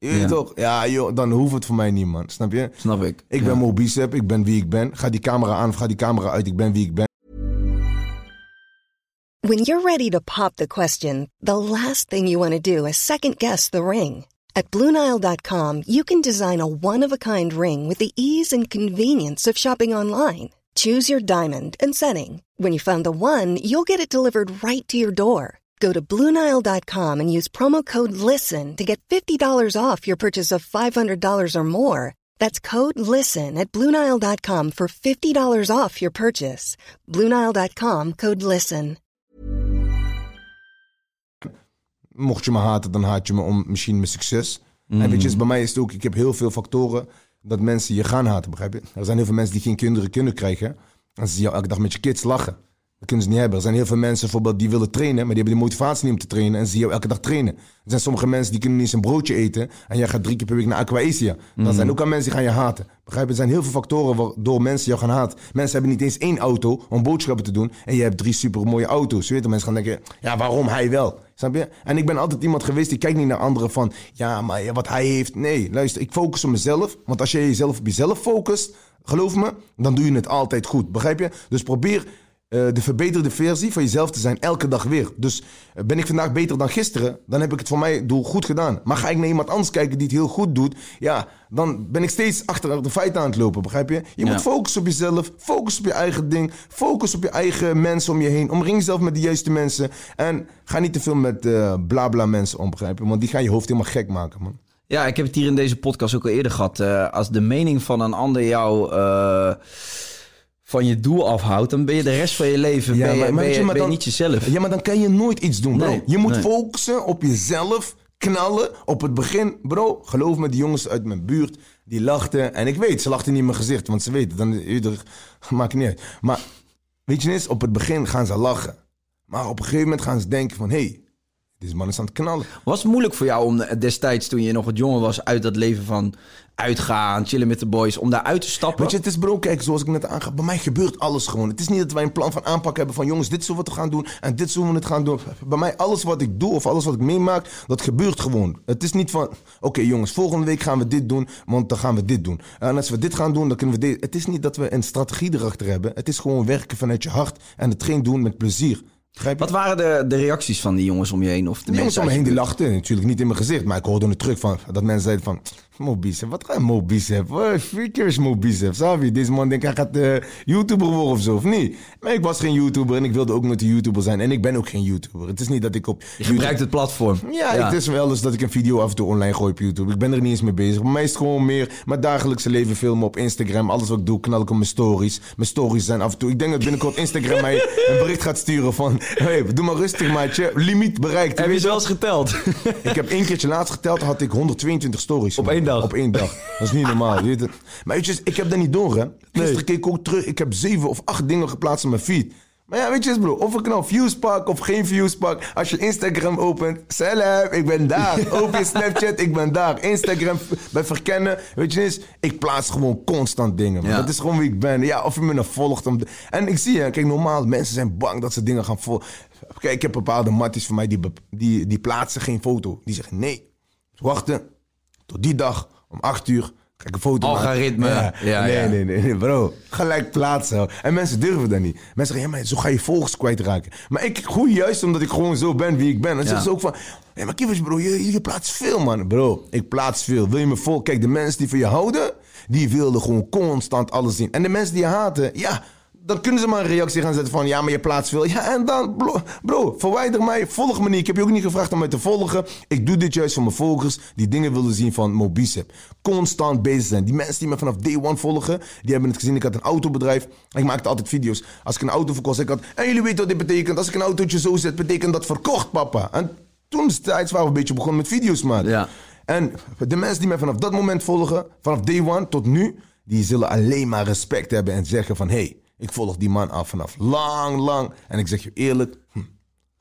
Speaker 1: Je weet
Speaker 2: Ja.
Speaker 1: toch? Ja, joh, dan hoeft het voor mij niet, man, snap je?
Speaker 2: Snap ik.
Speaker 1: Ik ben Mo Bicep, ik ben wie ik ben. Ga die camera aan of ga die camera uit, ik ben wie ik ben.
Speaker 3: When you're ready to pop the question, the last thing you want to do is second guess the ring. At Bluenile.com, you can design a one of a kind ring with the ease and convenience of shopping online. Choose your diamond and setting. When you find the one, you'll get it delivered right to your door. Go to Bluenile.com and use promo code LISTEN to get $50 off your purchase of $500 or more. That's code LISTEN at Bluenile.com for $50 off your purchase. Bluenile.com code LISTEN.
Speaker 1: Mocht je me haten, dan haat je me om misschien mijn succes. En weet je, dus bij mij is het ook, ik heb heel veel factoren dat mensen je gaan haten, begrijp je? Er zijn heel veel mensen die geen kinderen kunnen krijgen. En ze zien jou elke dag met je kids lachen. Dat kunnen ze niet hebben. Er zijn heel veel mensen bijvoorbeeld die willen trainen, maar die hebben de motivatie niet om te trainen. En ze jou elke dag trainen. Er zijn sommige mensen die kunnen niet eens een broodje eten. En jij gaat drie keer per week naar Aquaesia. Dan zijn ook al mensen die gaan je haten. Begrijp je? Er zijn heel veel factoren waardoor mensen jou gaan haten. Mensen hebben niet eens één auto om boodschappen te doen. En je hebt drie super mooie auto's. Je weet dat mensen gaan denken, ja, waarom hij wel? Snap je? En ik ben altijd iemand geweest die kijkt niet naar anderen van, ja, maar wat hij heeft. Nee, luister, ik focus op mezelf. Want als je jezelf op jezelf focust, geloof me, dan doe je het altijd goed. Begrijp je? Dus probeer de verbeterde versie van jezelf te zijn elke dag weer. Dus eh, ben ik vandaag beter dan gisteren, dan heb ik het voor mij doel goed gedaan. Maar ga ik naar iemand anders kijken die het heel goed doet, ja, dan ben ik steeds achter de feiten aan het lopen, begrijp je? Je
Speaker 2: Ja.
Speaker 1: moet focussen op jezelf, focus op je eigen ding, focus op je eigen mensen om je heen. Omring jezelf met de juiste mensen en ga niet te veel met eh bla bla mensen om, begrijp je? Want die gaan je hoofd helemaal gek maken, man.
Speaker 2: Ja, ik heb het hier in deze podcast ook al eerder gehad. Eh, als de mening van een ander jou eh, van je doel afhoudt, dan ben je de rest van je leven ben je, ben je,
Speaker 1: maar
Speaker 2: ben je
Speaker 1: dan-
Speaker 2: niet jezelf.
Speaker 1: Ja, maar dan kan je nooit iets doen, bro.
Speaker 2: Nee,
Speaker 1: je moet
Speaker 2: nee.
Speaker 1: focussen op jezelf, knallen op het begin. Bro, geloof me, die jongens uit mijn buurt, die lachten. En ik weet, ze lachten niet in mijn gezicht, want ze weten, dan maakt niet uit. Maar weet je eens, op het begin gaan ze lachen. Maar op een gegeven moment gaan ze denken van, hé, hey, deze man is aan het knallen.
Speaker 2: Was het moeilijk voor jou om destijds, toen je nog wat jonger was, uit dat leven van uitgaan, chillen met de boys, om daar uit te stappen?
Speaker 1: Weet je, het is bro, kijk, zoals ik net aangaf, bij mij gebeurt alles gewoon. Het is niet dat wij een plan van aanpak hebben van jongens, dit zullen we gaan doen en dit zullen we het gaan doen. Bij mij, alles wat ik doe of alles wat ik meemaak, dat gebeurt gewoon. Het is niet van, oké jongens, volgende week gaan we dit doen, want dan gaan we dit doen. En als we dit gaan doen, dan kunnen we dit. Het is niet dat we een strategie erachter hebben. Het is gewoon werken vanuit je hart en hetgeen doen met plezier.
Speaker 2: Wat waren de, de reacties van die jongens om je heen? Of de
Speaker 1: De jongens
Speaker 2: mensen
Speaker 1: om me heen die lachten, natuurlijk niet in mijn gezicht. Maar ik hoorde het terug van, dat mensen zeiden van... Mo Bicep, wat ga je Mo Bicep? Wat vier keer is Mo Bicep, snap je? Deze man denkt hij gaat eh, YouTuber worden of zo, of niet? Maar ik was geen YouTuber en ik wilde ook nooit een YouTuber zijn. En ik ben ook geen YouTuber. Het is niet dat ik op
Speaker 2: Je gebruikt het platform.
Speaker 1: ja, het is wel eens dat ik een video af en toe online gooi op YouTube. Ik ben er niet eens mee bezig. Bij mij is het gewoon meer mijn dagelijkse leven filmen op Instagram. Alles wat ik doe, knal ik op mijn stories. Mijn stories zijn af en toe... Ik denk dat binnenkort Instagram mij een bericht gaat sturen van... Hey, doe maar rustig, maatje. Limiet bereikt.
Speaker 2: Heb je
Speaker 1: Weet
Speaker 2: ze wel eens geteld?
Speaker 1: ik heb één keertje laatst geteld, had ik 122 stories.
Speaker 2: Op één dag?
Speaker 1: Op één dag. Dat is niet normaal. je weet het. Maar weet je, ik heb dat niet door, hè. Gisteren keek ik ook terug. Ik heb zeven of acht dingen geplaatst op mijn feed. Maar ja, weet je eens, bro. Of ik nou views pak of geen views pak. Als je Instagram opent. Salam, ik ben daar. Open je Snapchat, ik ben daar. Instagram bij verkennen. Weet je eens, ik plaats gewoon constant dingen.
Speaker 2: Ja.
Speaker 1: Dat is gewoon wie ik ben. Ja, of je me nou volgt. Om en ik zie, hè, kijk, normaal, mensen zijn bang dat ze dingen gaan volgen. Kijk, ik heb bepaalde matties van mij die, die, die plaatsen geen foto. Die zeggen nee, wachten tot die dag om 8 uur. Ga ik een foto
Speaker 2: Algoritme. Ja,
Speaker 1: nee,
Speaker 2: ja.
Speaker 1: nee, nee, nee, bro. Gelijk plaatsen. En mensen durven dat niet. Mensen zeggen, ja, maar zo ga je volgers kwijtraken. Maar ik groei juist omdat ik gewoon zo ben wie ik ben. En zeggen ze ook van, ja, maar Kivers, bro, je, je plaatst veel, man. Bro, ik plaats veel. Wil je me volgen? Kijk, de mensen die van je houden, die wilden gewoon constant alles zien. En de mensen die je haten, ja... Dan kunnen ze maar een reactie gaan zetten van... Ja, maar je plaatst veel. Ja, en dan... Bro, bro, verwijder mij. Volg me niet. Ik heb je ook niet gevraagd om mij te volgen. Ik doe dit juist voor mijn volgers... die dingen willen zien van Mobicep. Constant bezig zijn. Die mensen die me vanaf day one volgen... die hebben het gezien. Ik had een autobedrijf. Ik maakte altijd video's. Als ik een auto verkocht, ik had... En jullie weten wat dit betekent. Als ik een autootje zo zet, betekent dat verkocht, papa. En toen destijds waren we een beetje begonnen met video's maken.
Speaker 2: Ja.
Speaker 1: En de mensen die mij vanaf dat moment volgen, vanaf day one tot nu, die zullen alleen maar respect hebben en zeggen van, hé, hey, ik volg die man af vanaf lang, lang. En ik zeg je eerlijk, hm,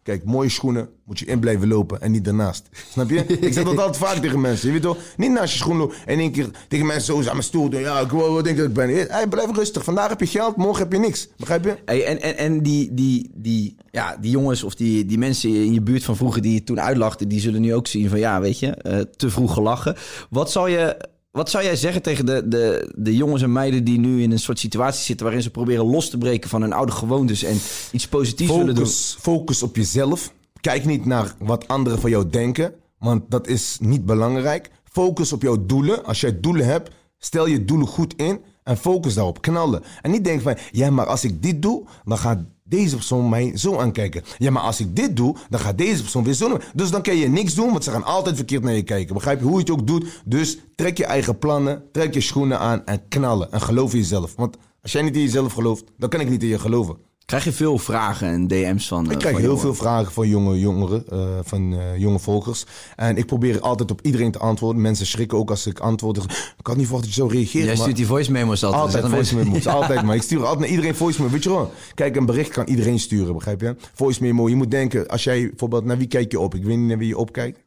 Speaker 1: kijk, mooie schoenen moet je in blijven lopen en niet daarnaast. Snap je? ik zeg dat altijd vaak tegen mensen. Je weet toch, niet naast je schoenen lopen en één keer tegen mensen zo aan mijn stoel doen. Ja, ik wil wat denk dat ik ben. Blijf rustig. Vandaag heb je geld, morgen heb je niks. Begrijp je?
Speaker 2: En en, en die, die, die, ja, die jongens of die, die mensen in je buurt van vroeger die je toen uitlachten, die zullen nu ook zien van ja, weet je, eh, te vroeg gelachen. Wat zou je. Wat zou jij zeggen tegen de, de, de jongens en meiden die nu in een soort situatie zitten waarin ze proberen los te breken van hun oude gewoontes en iets positiefs willen doen?
Speaker 1: Focus, focus op jezelf. Kijk niet naar wat anderen van jou denken, want dat is niet belangrijk. Focus op jouw doelen. Als jij doelen hebt, stel je doelen goed in en focus daarop. Knallen. En niet denken van, ja, maar als ik dit doe, dan gaat deze persoon mij zo aankijken. Ja, maar als ik dit doe, dan gaat deze persoon weer zo. Dus dan kan je niks doen, want ze gaan altijd verkeerd naar je kijken. Begrijp je hoe je het ook doet? Dus trek je eigen plannen, trek je schoenen aan en knallen. En geloof in jezelf. Want als jij niet in jezelf gelooft, dan kan ik niet in je geloven.
Speaker 2: Krijg je veel vragen en DM's van eh,
Speaker 1: Ik krijg
Speaker 2: van
Speaker 1: heel
Speaker 2: jongeren?
Speaker 1: veel vragen van jonge jongeren, eh, van eh, jonge volgers. En ik probeer altijd op iedereen te antwoorden. Mensen schrikken ook als ik antwoord. Ik had niet verwacht dat je zo reageert.
Speaker 2: Jij stuurt die voice memo's altijd.
Speaker 1: Altijd
Speaker 2: Zeggen
Speaker 1: voice memo's, altijd. Maar ik stuur altijd naar iedereen voice memo. Weet je wel? Kijk, een bericht kan iedereen sturen, begrijp je? Voice memo, je moet denken, als jij bijvoorbeeld, naar wie kijk je op? Ik weet niet naar wie je opkijkt.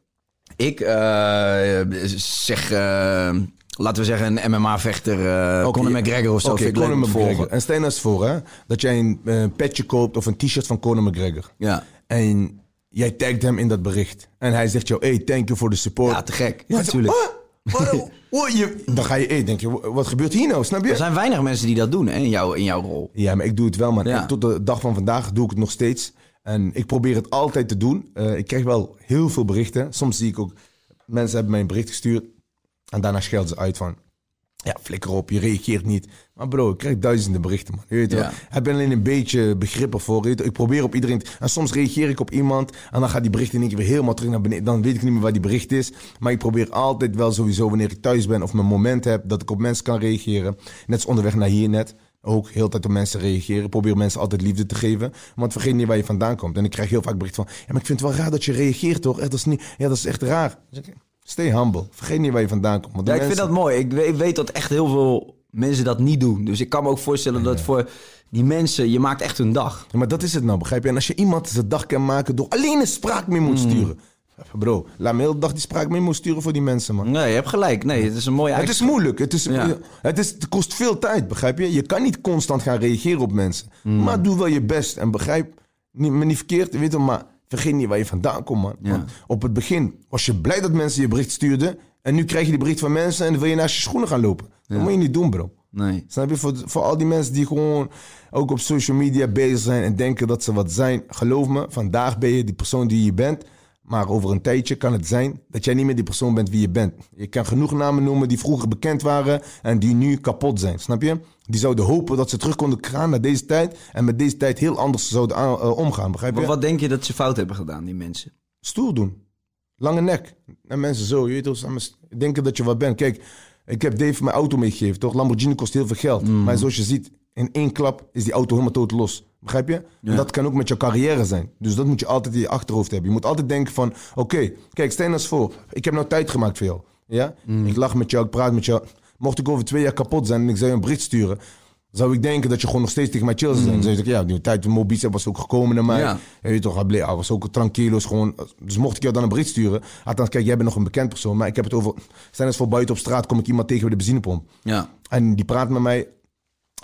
Speaker 2: Ik zeg, laten we zeggen, een MMA-vechter, eh
Speaker 1: Oké.
Speaker 2: Conor McGregor of zo. Leuk
Speaker 1: Conor McGregor. En stel nou eens voor, hè, dat jij een eh, petje koopt of een t-shirt van Conor McGregor.
Speaker 2: Ja.
Speaker 1: En jij tagt hem in dat bericht. En hij zegt jou, hey, thank you for the support.
Speaker 2: ja, te gek.
Speaker 1: Ja,
Speaker 2: natuurlijk.
Speaker 1: Dan ga je, hey, denk je, wat gebeurt hier nou? Snap je?
Speaker 2: Er zijn weinig mensen die dat doen hè, in, jouw, in jouw rol.
Speaker 1: Ja, maar ik doe het wel, man.
Speaker 2: Ja.
Speaker 1: En Tot de dag van vandaag doe ik het nog steeds. En ik probeer het altijd te doen. Eh, ik krijg wel heel veel berichten. Soms zie ik ook... Mensen hebben mij een bericht gestuurd. En daarna schelden ze uit van... Ja, flikker op, je reageert niet. Maar bro, ik krijg duizenden berichten, man. Je weet
Speaker 2: Ja.
Speaker 1: wel. Ik ben alleen een beetje begrip ervoor. je weet wel. Ik probeer op iedereen... te- En soms reageer ik op iemand... En dan gaat die bericht in één keer weer helemaal terug naar beneden. Dan weet ik niet meer waar die bericht is. Maar ik probeer altijd wel sowieso, wanneer ik thuis ben... of mijn moment heb, dat ik op mensen kan reageren. Net als onderweg naar hier net. Ook heel de tijd op mensen reageren. Ik probeer mensen altijd liefde te geven. Want vergeet niet waar je vandaan komt. En ik krijg heel vaak bericht van... Ja, maar ik vind het wel raar dat je reageert, toch? Echt, dat is niet, ja, dat is echt raar. Stay humble. Vergeet niet waar je vandaan komt. Want
Speaker 2: Ja, ik vind dat mooi. Ik weet, ik weet dat echt heel veel mensen dat niet doen. Dus ik kan me ook voorstellen dat voor die mensen, je maakt echt hun dag.
Speaker 1: Ja, maar dat is het nou, begrijp je? En als je iemand zijn dag kan maken door alleen een spraakmemo
Speaker 2: Mm.
Speaker 1: te sturen. Bro, laat me heel de dag die spraakmemo sturen voor die mensen, man.
Speaker 2: Nee, je hebt gelijk. Nee, het is een mooie
Speaker 1: Het is moeilijk. Het, is,
Speaker 2: Ja.
Speaker 1: het, is, het kost veel tijd, begrijp je? Je kan niet constant gaan reageren op mensen.
Speaker 2: Mm.
Speaker 1: Maar doe wel je best. En begrijp niet, me niet verkeerd, weet je, maar vergeet niet waar je vandaan komt, man.
Speaker 2: Ja.
Speaker 1: Want op het begin was je blij dat mensen je bericht stuurden. En nu krijg je die bericht van mensen en dan wil je naast je schoenen gaan lopen. Dat moet je niet doen, bro.
Speaker 2: Nee.
Speaker 1: Snap je? Voor, voor al die mensen die gewoon ook op social media bezig zijn en denken dat ze wat zijn. Geloof me, vandaag ben je die persoon die je bent. Maar over een tijdje kan het zijn dat jij niet meer die persoon bent wie je bent. Je kan genoeg namen noemen die vroeger bekend waren en die nu kapot zijn. Snap je? Die zouden hopen dat ze terug konden gaan naar deze tijd. En met deze tijd heel anders zouden aan- eh, omgaan. Begrijp je?
Speaker 2: Wat, wat denk je dat ze fout hebben gedaan, die mensen?
Speaker 1: stoer doen. Lange nek. En mensen zo, je weet samen denken dat je wat bent. Kijk, ik heb Dave mijn auto meegegeven, toch? Lamborghini kost heel veel geld. Maar zoals je ziet, in één klap is die auto helemaal tot los. Begrijp je? En dat kan ook met je carrière zijn. Dus dat moet je altijd in je achterhoofd hebben. Je moet altijd denken van, oké, kijk, stel nou eens voor. Ik heb nou tijd gemaakt voor jou. Ja? Ik lach met jou, ik praat met jou. Mocht ik over twee jaar kapot zijn en ik zou je een bericht sturen... zou ik denken dat je gewoon nog steeds tegen mij chill zijn. Dan zou je zeggen, ja, die tijd Mobicep was ook gekomen naar mij.
Speaker 2: Ja.
Speaker 1: Je weet toch, hij bleef- hij was ook tranquilos gewoon. Dus mocht ik jou dan een bericht sturen. Althans, kijk, jij bent nog een bekend persoon. Maar ik heb het over. Stel eens voor buiten op straat kom ik iemand tegen bij de benzinepomp.
Speaker 2: Ja.
Speaker 1: En die praat met mij.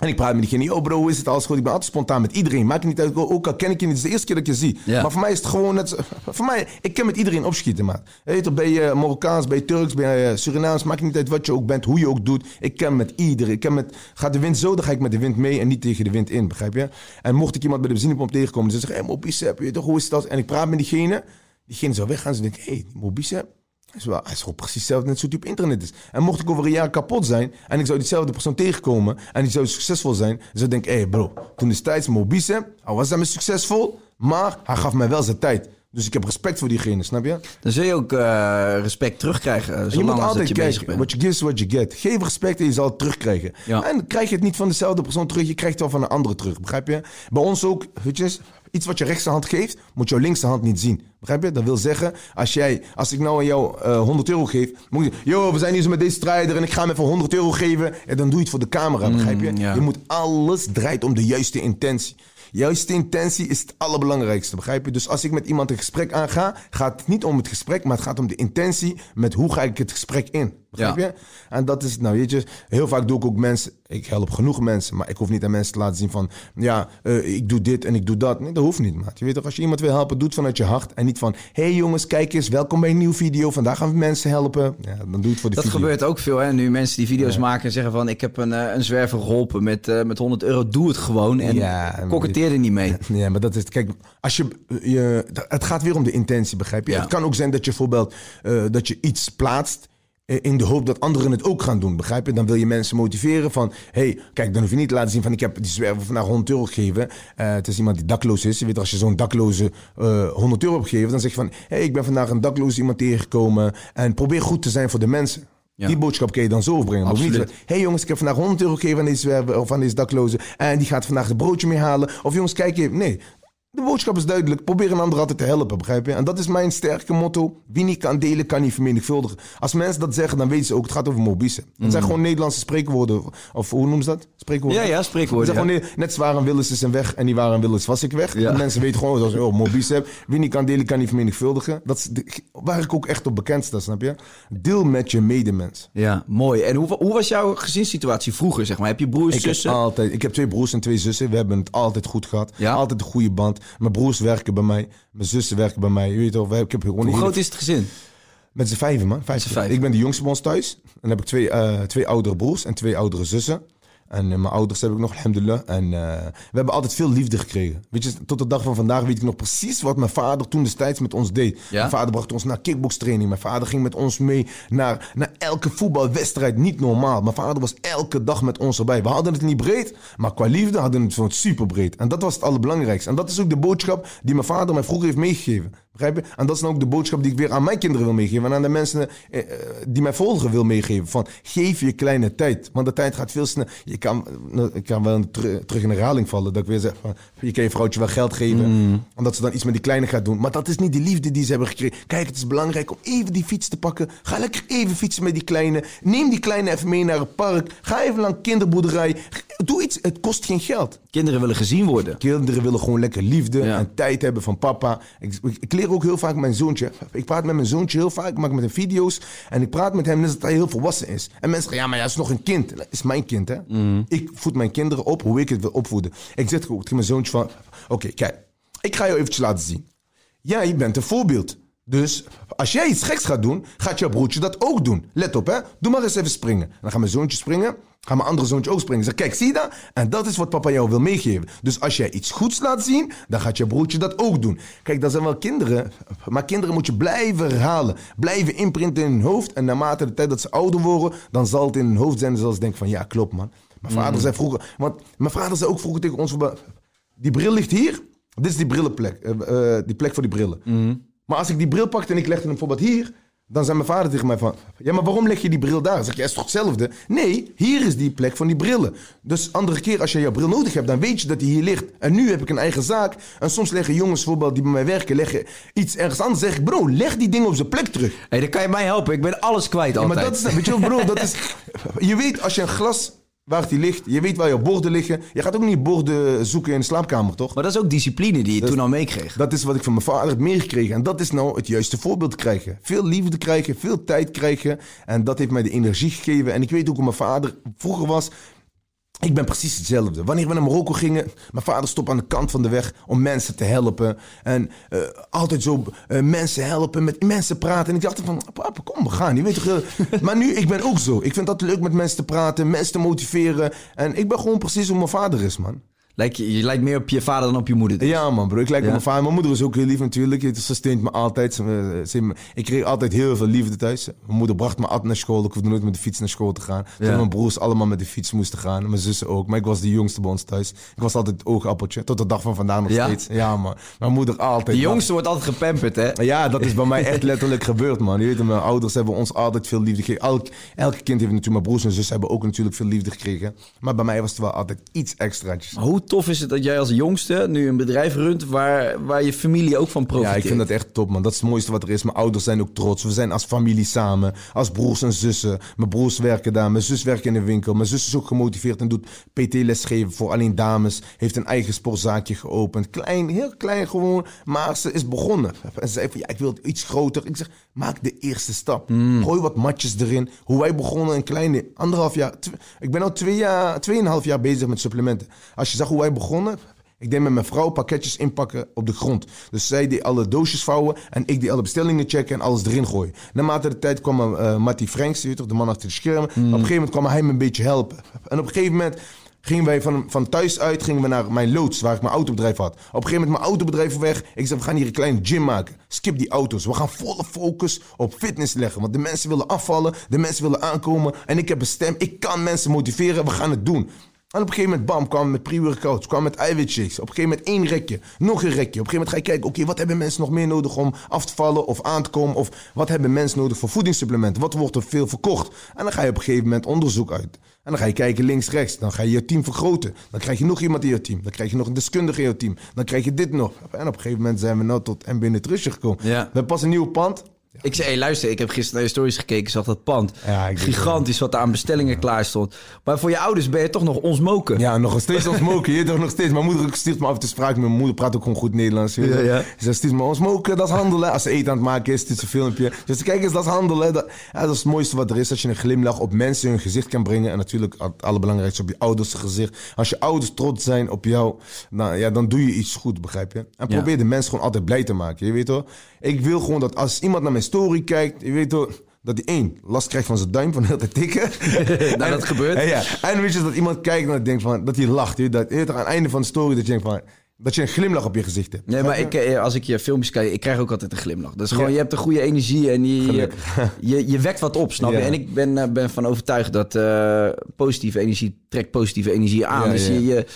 Speaker 1: En ik praat met diegene. Yo bro, hoe is het alles goed? Ik ben altijd spontaan met iedereen. Maakt niet uit. Ook al ken ik je niet. Het is de eerste keer dat ik je zie.
Speaker 2: Ja.
Speaker 1: Maar voor mij is het gewoon net. Voor mij, ik kan met iedereen opschieten. Je weet toch, ben je Marokkaans, ben je Turks, ben je Surinaams. Maakt niet uit wat je ook bent, hoe je ook doet. Ik kan met iedereen. Ik kan met, gaat de wind zo, dan ga ik met de wind mee en niet tegen de wind in. Begrijp je? En mocht ik iemand bij de benzinepomp tegenkomen. Dan zeg ik, hé hey, Mobicep, je toch, hoe is dat? En ik praat met diegene. Diegene zou weggaan. Ze denkt, hé, hey, Mobicep. Hij is, wel, hij is gewoon precies hetzelfde, net zo type internet is. En mocht ik over een jaar kapot zijn en ik zou diezelfde persoon tegenkomen en die zou succesvol zijn, dan zou ik denken, hé hey bro, toen destijds Mobicep, hij was daarmee succesvol, maar hij gaf mij wel zijn tijd. Dus ik heb respect voor diegene, snap je?
Speaker 2: Dan zul je ook eh, respect terugkrijgen. eh,
Speaker 1: je moet altijd
Speaker 2: je
Speaker 1: kijken, what you give is what you get. Geef respect en je zal het terugkrijgen.
Speaker 2: Ja.
Speaker 1: En dan krijg je het niet van dezelfde persoon terug, je krijgt het wel van een andere terug, begrijp je? Bij ons ook, eens, iets wat je rechtse hand geeft, moet jouw linkse hand niet zien. Begrijp je? Dat wil zeggen, als, jij, als ik nou aan jou eh 100 euro geef, moet je yo, we zijn hier zo met deze strijder en ik ga hem even 100 euro geven. En dan doe je het voor de camera, begrijp je?
Speaker 2: Mm.
Speaker 1: Je moet alles draait om de juiste intentie. Juiste intentie is het allerbelangrijkste, begrijp je? Dus als ik met iemand een gesprek aanga, gaat het niet om het gesprek, maar het gaat om de intentie met hoe ga ik het gesprek in. Begrijp
Speaker 2: Ja.
Speaker 1: je? En dat is, nou weet je, heel vaak doe ik ook mensen, ik help genoeg mensen, maar ik hoef niet aan mensen te laten zien van, ja, eh, ik doe dit en ik doe dat. Nee, dat hoeft niet, maat. Je weet toch, als je iemand wil helpen, doe het vanuit je hart en niet van, hey jongens, kijk eens, welkom bij een nieuwe video, vandaag gaan we mensen helpen. Ja, dan doe je het voor de
Speaker 2: Dat
Speaker 1: video.
Speaker 2: gebeurt ook veel, hè? Nu mensen die video's maken en zeggen van... ik heb een, eh, een zwerver geholpen met, eh, met 100 euro, doe het gewoon. En
Speaker 1: Ja,
Speaker 2: er niet mee.
Speaker 1: Ja, maar dat is, kijk, als je, je, het gaat weer om de intentie, begrijp je?
Speaker 2: Ja.
Speaker 1: Het kan ook zijn dat je bijvoorbeeld, eh, dat je iets plaatst eh, in de hoop dat anderen het ook gaan doen, begrijp je? Dan wil je mensen motiveren van, hey, kijk, dan hoef je niet te laten zien van, ik heb die zwerver vandaag 100 euro gegeven. Eh, het is iemand die dakloos is. Je weet, als je zo'n dakloze eh 100 euro hebt gegeven, dan zeg je van, hey, ik ben vandaag een dakloze iemand tegengekomen en probeer goed te zijn voor de mensen.
Speaker 2: Ja.
Speaker 1: Die boodschap kun je dan zo overbrengen.
Speaker 2: Absoluut.
Speaker 1: niet hé hey jongens, ik heb vandaag 100 euro gegeven aan deze of aan deze daklozen. En die gaat vandaag het broodje mee halen. Of jongens, kijk even. Nee. De boodschap is duidelijk. Probeer een ander altijd te helpen, begrijp je? En dat is mijn sterke motto. Wie niet kan delen, kan niet vermenigvuldigen. Als mensen dat zeggen, dan weten ze ook, het gaat over mobiese. Het zijn gewoon Nederlandse spreekwoorden. Of hoe noemen ze dat? Spreekwoorden?
Speaker 2: Mm. Ja, ja, spreekwoorden, ja.
Speaker 1: gewoon, net zware Willens is een weg en die waren Willens was ik weg.
Speaker 2: Ja.
Speaker 1: En mensen weten gewoon, dat oh, heb. Wie niet kan delen, kan niet vermenigvuldigen. Dat is de- waar ik ook echt op bekend sta, snap je? Deel met je medemens.
Speaker 2: Ja, mooi. En hoe, hoe was jouw gezinssituatie vroeger, zeg maar? Heb je broers,
Speaker 1: Ik heb,
Speaker 2: zussen?
Speaker 1: altijd, ik heb twee broers en twee zussen. We hebben het altijd goed gehad.
Speaker 2: Ja?
Speaker 1: Altijd een goede band. Mijn broers werken bij mij. Mijn zussen werken bij mij. Je weet toch, ik heb gewoon
Speaker 2: Hoe groot is het gezin?
Speaker 1: Met z'n vijven, man. Vijf. Ik ben de jongste bij ons thuis. En dan heb ik twee, eh, twee oudere broers en twee oudere zussen. En eh, mijn ouders heb ik nog, alhamdulillah. En eh, we hebben altijd veel liefde gekregen. Weet je, tot de dag van vandaag weet ik nog precies wat mijn vader toen destijds met ons deed.
Speaker 2: Ja?
Speaker 1: Mijn vader bracht ons naar kickbokstraining. Mijn vader ging met ons mee naar, naar elke voetbalwedstrijd. Niet normaal. Mijn vader was elke dag met ons erbij. We hadden het niet breed, maar qua liefde hadden we het super breed. En dat was het allerbelangrijkste. En dat is ook de boodschap die mijn vader mij vroeger heeft meegegeven. Begrijp je? En dat is dan ook de boodschap die ik weer aan mijn kinderen wil meegeven. En aan de mensen eh, eh, die mij volgen wil meegeven. Van geef je kleine tijd. Want de tijd gaat veel sneller. Je kan, nou, ik kan wel ter- terug in de herhaling vallen. Dat ik weer zeg van, je kan je vrouwtje wel geld geven. Omdat ze dan iets met die kleine gaat doen. Maar dat is niet de liefde die ze hebben gekregen. Kijk, het is belangrijk om even die fiets te pakken. Ga lekker even fietsen met die kleine. Neem die kleine even mee naar het park. Ga even een kinderboerderij. Doe iets. Het kost geen geld.
Speaker 2: Kinderen willen gezien worden.
Speaker 1: Kinderen willen gewoon lekker liefde
Speaker 2: Ja.
Speaker 1: en tijd hebben van papa. Ik, ik, ik leer ook heel vaak mijn zoontje. Ik praat met mijn zoontje heel vaak. Ik maak met hem video's. En ik praat met hem net dat hij heel volwassen is. En mensen zeggen, ja, maar hij is nog een kind. Dat is mijn kind, hè. Ik voed mijn kinderen op hoe ik het wil opvoeden. Ik zeg ook tegen mijn zoontje van... Oké, kijk. Ik ga jou eventjes laten zien. Jij bent een voorbeeld. Dus als jij iets geks gaat doen, gaat jouw broertje dat ook doen. Let op, hè. Doe maar eens even springen. En dan gaat mijn zoontje springen. Gaat mijn andere zoontje ook springen. Zeg, kijk, zie je dat? En dat is wat papa jou wil meegeven. Dus als jij iets goeds laat zien, dan gaat je broertje dat ook doen. Kijk, dat zijn wel kinderen. Maar kinderen moet je blijven herhalen. Blijven imprinten in hun hoofd. En naarmate de tijd dat ze ouder worden, dan zal het in hun hoofd zijn. Zoals ze denken van, ja, klopt, man. Mijn vader zei vroeger... Want mijn vader zei ook vroeger tegen ons... Die bril ligt hier. Dit is die brillenplek. eh, eh, die plek voor die brillen. Maar als ik die bril pakte en ik legde hem bijvoorbeeld hier... Dan zei mijn vader tegen mij van... Ja, maar waarom leg je die bril daar? Dan zeg je, ja, is toch hetzelfde? Nee, hier is die plek van die brillen. Dus andere keer als je jouw bril nodig hebt... dan weet je dat die hier ligt. En nu heb ik een eigen zaak. En soms leggen jongens bijvoorbeeld die bij mij werken... leggen iets ergens anders. zeg ik, bro, leg die dingen op zijn plek terug.
Speaker 2: Hé, hey, dan kan je mij helpen. Ik ben alles kwijt
Speaker 1: Ja,
Speaker 2: altijd.
Speaker 1: maar dat is, weet je wel, bro, dat is... Je weet als je een glas... Waar die ligt, je weet waar je borden liggen. Je gaat ook niet borden zoeken in de slaapkamer, toch?
Speaker 2: Maar dat is ook discipline die je toen al meekreeg.
Speaker 1: Dat is wat ik van mijn vader heb meegekregen. En dat is nou het juiste voorbeeld krijgen. Veel liefde krijgen, veel tijd krijgen. En dat heeft mij de energie gegeven. En ik weet ook hoe mijn vader vroeger was. Ik ben precies hetzelfde. Wanneer we naar Marokko gingen, mijn vader stond aan de kant van de weg om mensen te helpen. En eh, altijd zo eh, mensen helpen, met mensen praten. En ik dacht van, papa, kom, we gaan. Je weet toch, maar nu, ik ben ook zo. Ik vind dat leuk met mensen te praten, mensen te motiveren. En ik ben gewoon precies hoe mijn vader is, man.
Speaker 2: Lijk je, je lijkt meer op je vader dan op je moeder. dus.
Speaker 1: Ja, man, bro. Ik lijk
Speaker 2: Ja.
Speaker 1: op mijn vader. Mijn moeder is ook heel lief natuurlijk. Ze steunt me altijd. Ze, ze- ik kreeg altijd heel veel liefde thuis. Mijn moeder bracht me altijd naar school. Ik hoefde nooit met de fiets naar school te gaan.
Speaker 2: Ja.
Speaker 1: mijn broers allemaal met de fiets moesten gaan. Mijn zussen ook. Maar ik was de jongste bij ons thuis. Ik was altijd het oogappeltje. Tot de dag van vandaag nog
Speaker 2: Ja?
Speaker 1: steeds. Ja, man. Mijn moeder altijd.
Speaker 2: De jongste wordt altijd gepamperd, hè?
Speaker 1: Ja, dat is bij mij echt letterlijk gebeurd, man. Je weet, mijn ouders hebben ons altijd veel liefde gegeven. Elk, elke kind heeft natuurlijk, mijn broers en zus hebben ook natuurlijk veel liefde gekregen. Maar bij mij was het wel altijd iets extraatjes.
Speaker 2: Hoe tof is het dat jij als jongste nu een bedrijf runt waar, waar je familie ook van profiteert?
Speaker 1: Ja, ik vind dat echt top, man. Dat is het mooiste wat er is. Mijn ouders zijn ook trots. We zijn als familie samen. Als broers en zussen. Mijn broers werken daar. Mijn zus werkt in de winkel. Mijn zus is ook gemotiveerd en doet PT-les geven voor alleen dames. Heeft een eigen sportzaakje geopend. Klein, heel klein gewoon. Maar ze is begonnen. En ze zei van, ja, ik wil iets groter. Ik zeg, maak de eerste stap. Gooi wat matjes erin. Hoe wij begonnen, een kleine anderhalf jaar. ik ben al twee jaar, tweeënhalf jaar bezig met supplementen. Als je zag hoe wij begonnen... Ik deed met mijn vrouw pakketjes inpakken op de grond. Dus zij deed alle doosjes vouwen en ik deed alle bestellingen checken en alles erin gooien. Naarmate de tijd kwam uh, Matty Franks, je weet toch, de man achter de schermen. Op een gegeven moment kwam hij me een beetje helpen. En op een gegeven moment gingen wij van, van thuis uit gingen we naar mijn loods, waar ik mijn autobedrijf had. Op een gegeven moment mijn autobedrijf weg. Ik zei, we gaan hier een kleine gym maken. Skip die auto's. We gaan volle focus op fitness leggen. Want de mensen willen afvallen, de mensen willen aankomen. En ik heb een stem, ik kan mensen motiveren, we gaan het doen. En op een gegeven moment, bam, kwam met pre-workouts, kwam met eiwitshakes. Op een gegeven moment één rekje, nog een rekje. Op een gegeven moment ga je kijken, oké, wat hebben mensen nog meer nodig om af te vallen of aan te komen? Of wat hebben mensen nodig voor voedingssupplementen? Wat wordt er veel verkocht? En dan ga je op een gegeven moment onderzoek uit. En dan ga je kijken links, rechts. Dan ga je je team vergroten. Dan krijg je nog iemand in je team. Dan krijg je nog een deskundige in je team. Dan krijg je dit nog. En op een gegeven moment zijn we nou tot MB Nutrition gekomen.
Speaker 2: Ja.
Speaker 1: We hebben pas een nieuw pand.
Speaker 2: Ik zei, hey, luister, ik heb gisteren naar je stories gekeken, zag dat pand.
Speaker 1: Ja, ik denk
Speaker 2: Gigantisch wat er aan bestellingen klaar stond. Maar voor je ouders ben je toch nog ons moken.
Speaker 1: Ja, nog steeds ons moken. Je toch nog steeds. Mijn moeder stuurt me af toe spraak. Mijn moeder praat ook gewoon goed Nederlands. je.
Speaker 2: Ja, ja.
Speaker 1: Ze zegt, stuurt me ons moken, dat is handelen. Als ze eten aan het maken is, stuurt ze een filmpje. Dus kijk eens, dat is handelen. Dat, ja, dat is het mooiste wat er is. Als je een glimlach op mensen hun gezicht kan brengen. En natuurlijk het allerbelangrijkste op je ouders gezicht. Als je ouders trots zijn op jou, nou, ja, dan doe je iets goed, begrijp je? En probeer de mensen gewoon altijd blij te maken. Je weet toch? Ik wil gewoon dat als iemand naar mijn story kijkt, je weet toch... Dat hij één, last krijgt van zijn duim van heel te tikken.
Speaker 2: Nou, dat gebeurt.
Speaker 1: En, ja, en weet je dat iemand kijkt en dat denkt van, dat hij lacht. Weet Dat, weet aan het einde van de story dat je denkt van, dat je een glimlach op je gezicht hebt.
Speaker 2: Nee, maar ik, eh, als ik je filmpjes kijk, ik krijg ook altijd een glimlach. Dat is gewoon,
Speaker 1: Ja.
Speaker 2: je hebt een goede energie en je, je, je, je wekt wat op, snap je?
Speaker 1: Ja.
Speaker 2: En ik ben, eh, ben van overtuigd dat eh, positieve energie trekt positieve energie aan.
Speaker 1: Ja,
Speaker 2: dus. Je, je,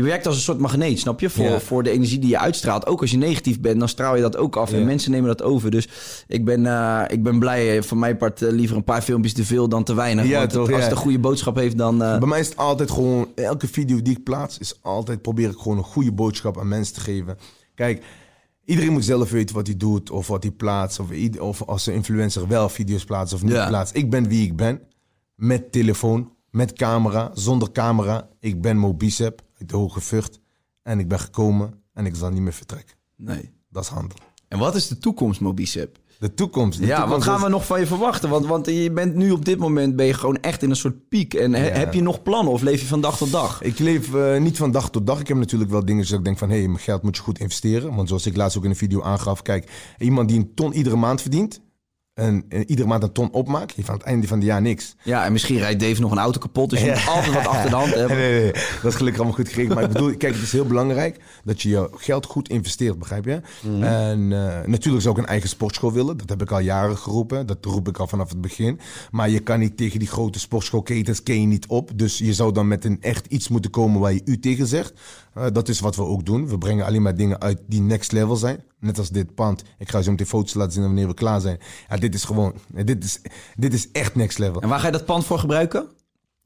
Speaker 2: je werkt als een soort magneet, snap je? Voor,
Speaker 1: Ja.
Speaker 2: voor de energie die je uitstraalt. Ook als je negatief bent, dan straal je dat ook af. En mensen nemen dat over. Dus ik ben, eh, ik ben blij. eh, Van mijn part eh, liever een paar filmpjes te veel dan te weinig.
Speaker 1: Ja,
Speaker 2: Want het- als het een goede boodschap heeft, dan...
Speaker 1: Bij mij is het altijd gewoon, elke video die ik plaats, is altijd probeer ik gewoon een goede boodschap aan mensen te geven. Kijk, iedereen moet zelf weten wat hij doet of wat hij plaatst. Of, of als een influencer wel video's plaatst of niet
Speaker 2: Ja.
Speaker 1: plaatst. Ik ben wie ik ben. Met telefoon, met camera, zonder camera. Ik ben Mo Bicep uit de Hoge. En ik ben gekomen en ik zal niet meer vertrekken.
Speaker 2: nee.
Speaker 1: Dat is handelen.
Speaker 2: En wat is de toekomst, Mobicep?
Speaker 1: De toekomst. de
Speaker 2: Ja, wat gaan
Speaker 1: is-
Speaker 2: we nog van je verwachten? Want, want je bent nu op dit moment ben je gewoon echt in een soort piek. En he-
Speaker 1: Ja.
Speaker 2: heb je nog plannen of leef je van dag tot dag?
Speaker 1: Ik leef eh, niet van dag tot dag. Ik heb natuurlijk wel dingen dat ik denk van... hé, hey, mijn geld moet je goed investeren. Want zoals ik laatst ook in een video aangaf... kijk, iemand die een ton iedere maand verdient... en, en iedere maand een ton opmaakt... heeft aan het einde van het jaar niks.
Speaker 2: Ja, en misschien rijdt Dave nog een auto kapot. Dus je moet altijd wat achter de hand hebben.
Speaker 1: Nee, nee, nee. Dat is gelukkig allemaal goed gekregen. Maar ik bedoel, kijk, het is heel belangrijk... dat je je geld goed investeert, begrijp je?
Speaker 2: Mhm.
Speaker 1: En eh, natuurlijk zou ik een eigen sportschool willen. Dat heb ik al jaren geroepen. Dat roep ik al vanaf het begin. Maar je kan niet tegen die grote sportschoolketens... ken je niet op. Dus je zou dan met een echt iets moeten komen... waar je u tegen zegt. Eh, dat is wat we ook doen. We brengen alleen maar dingen uit die next level zijn. Net als dit pand. Ik ga zo meteen foto's laten zien wanneer we klaar zijn. Dit is gewoon... Dit is, dit is echt next level.
Speaker 2: En waar ga je dat pand voor gebruiken?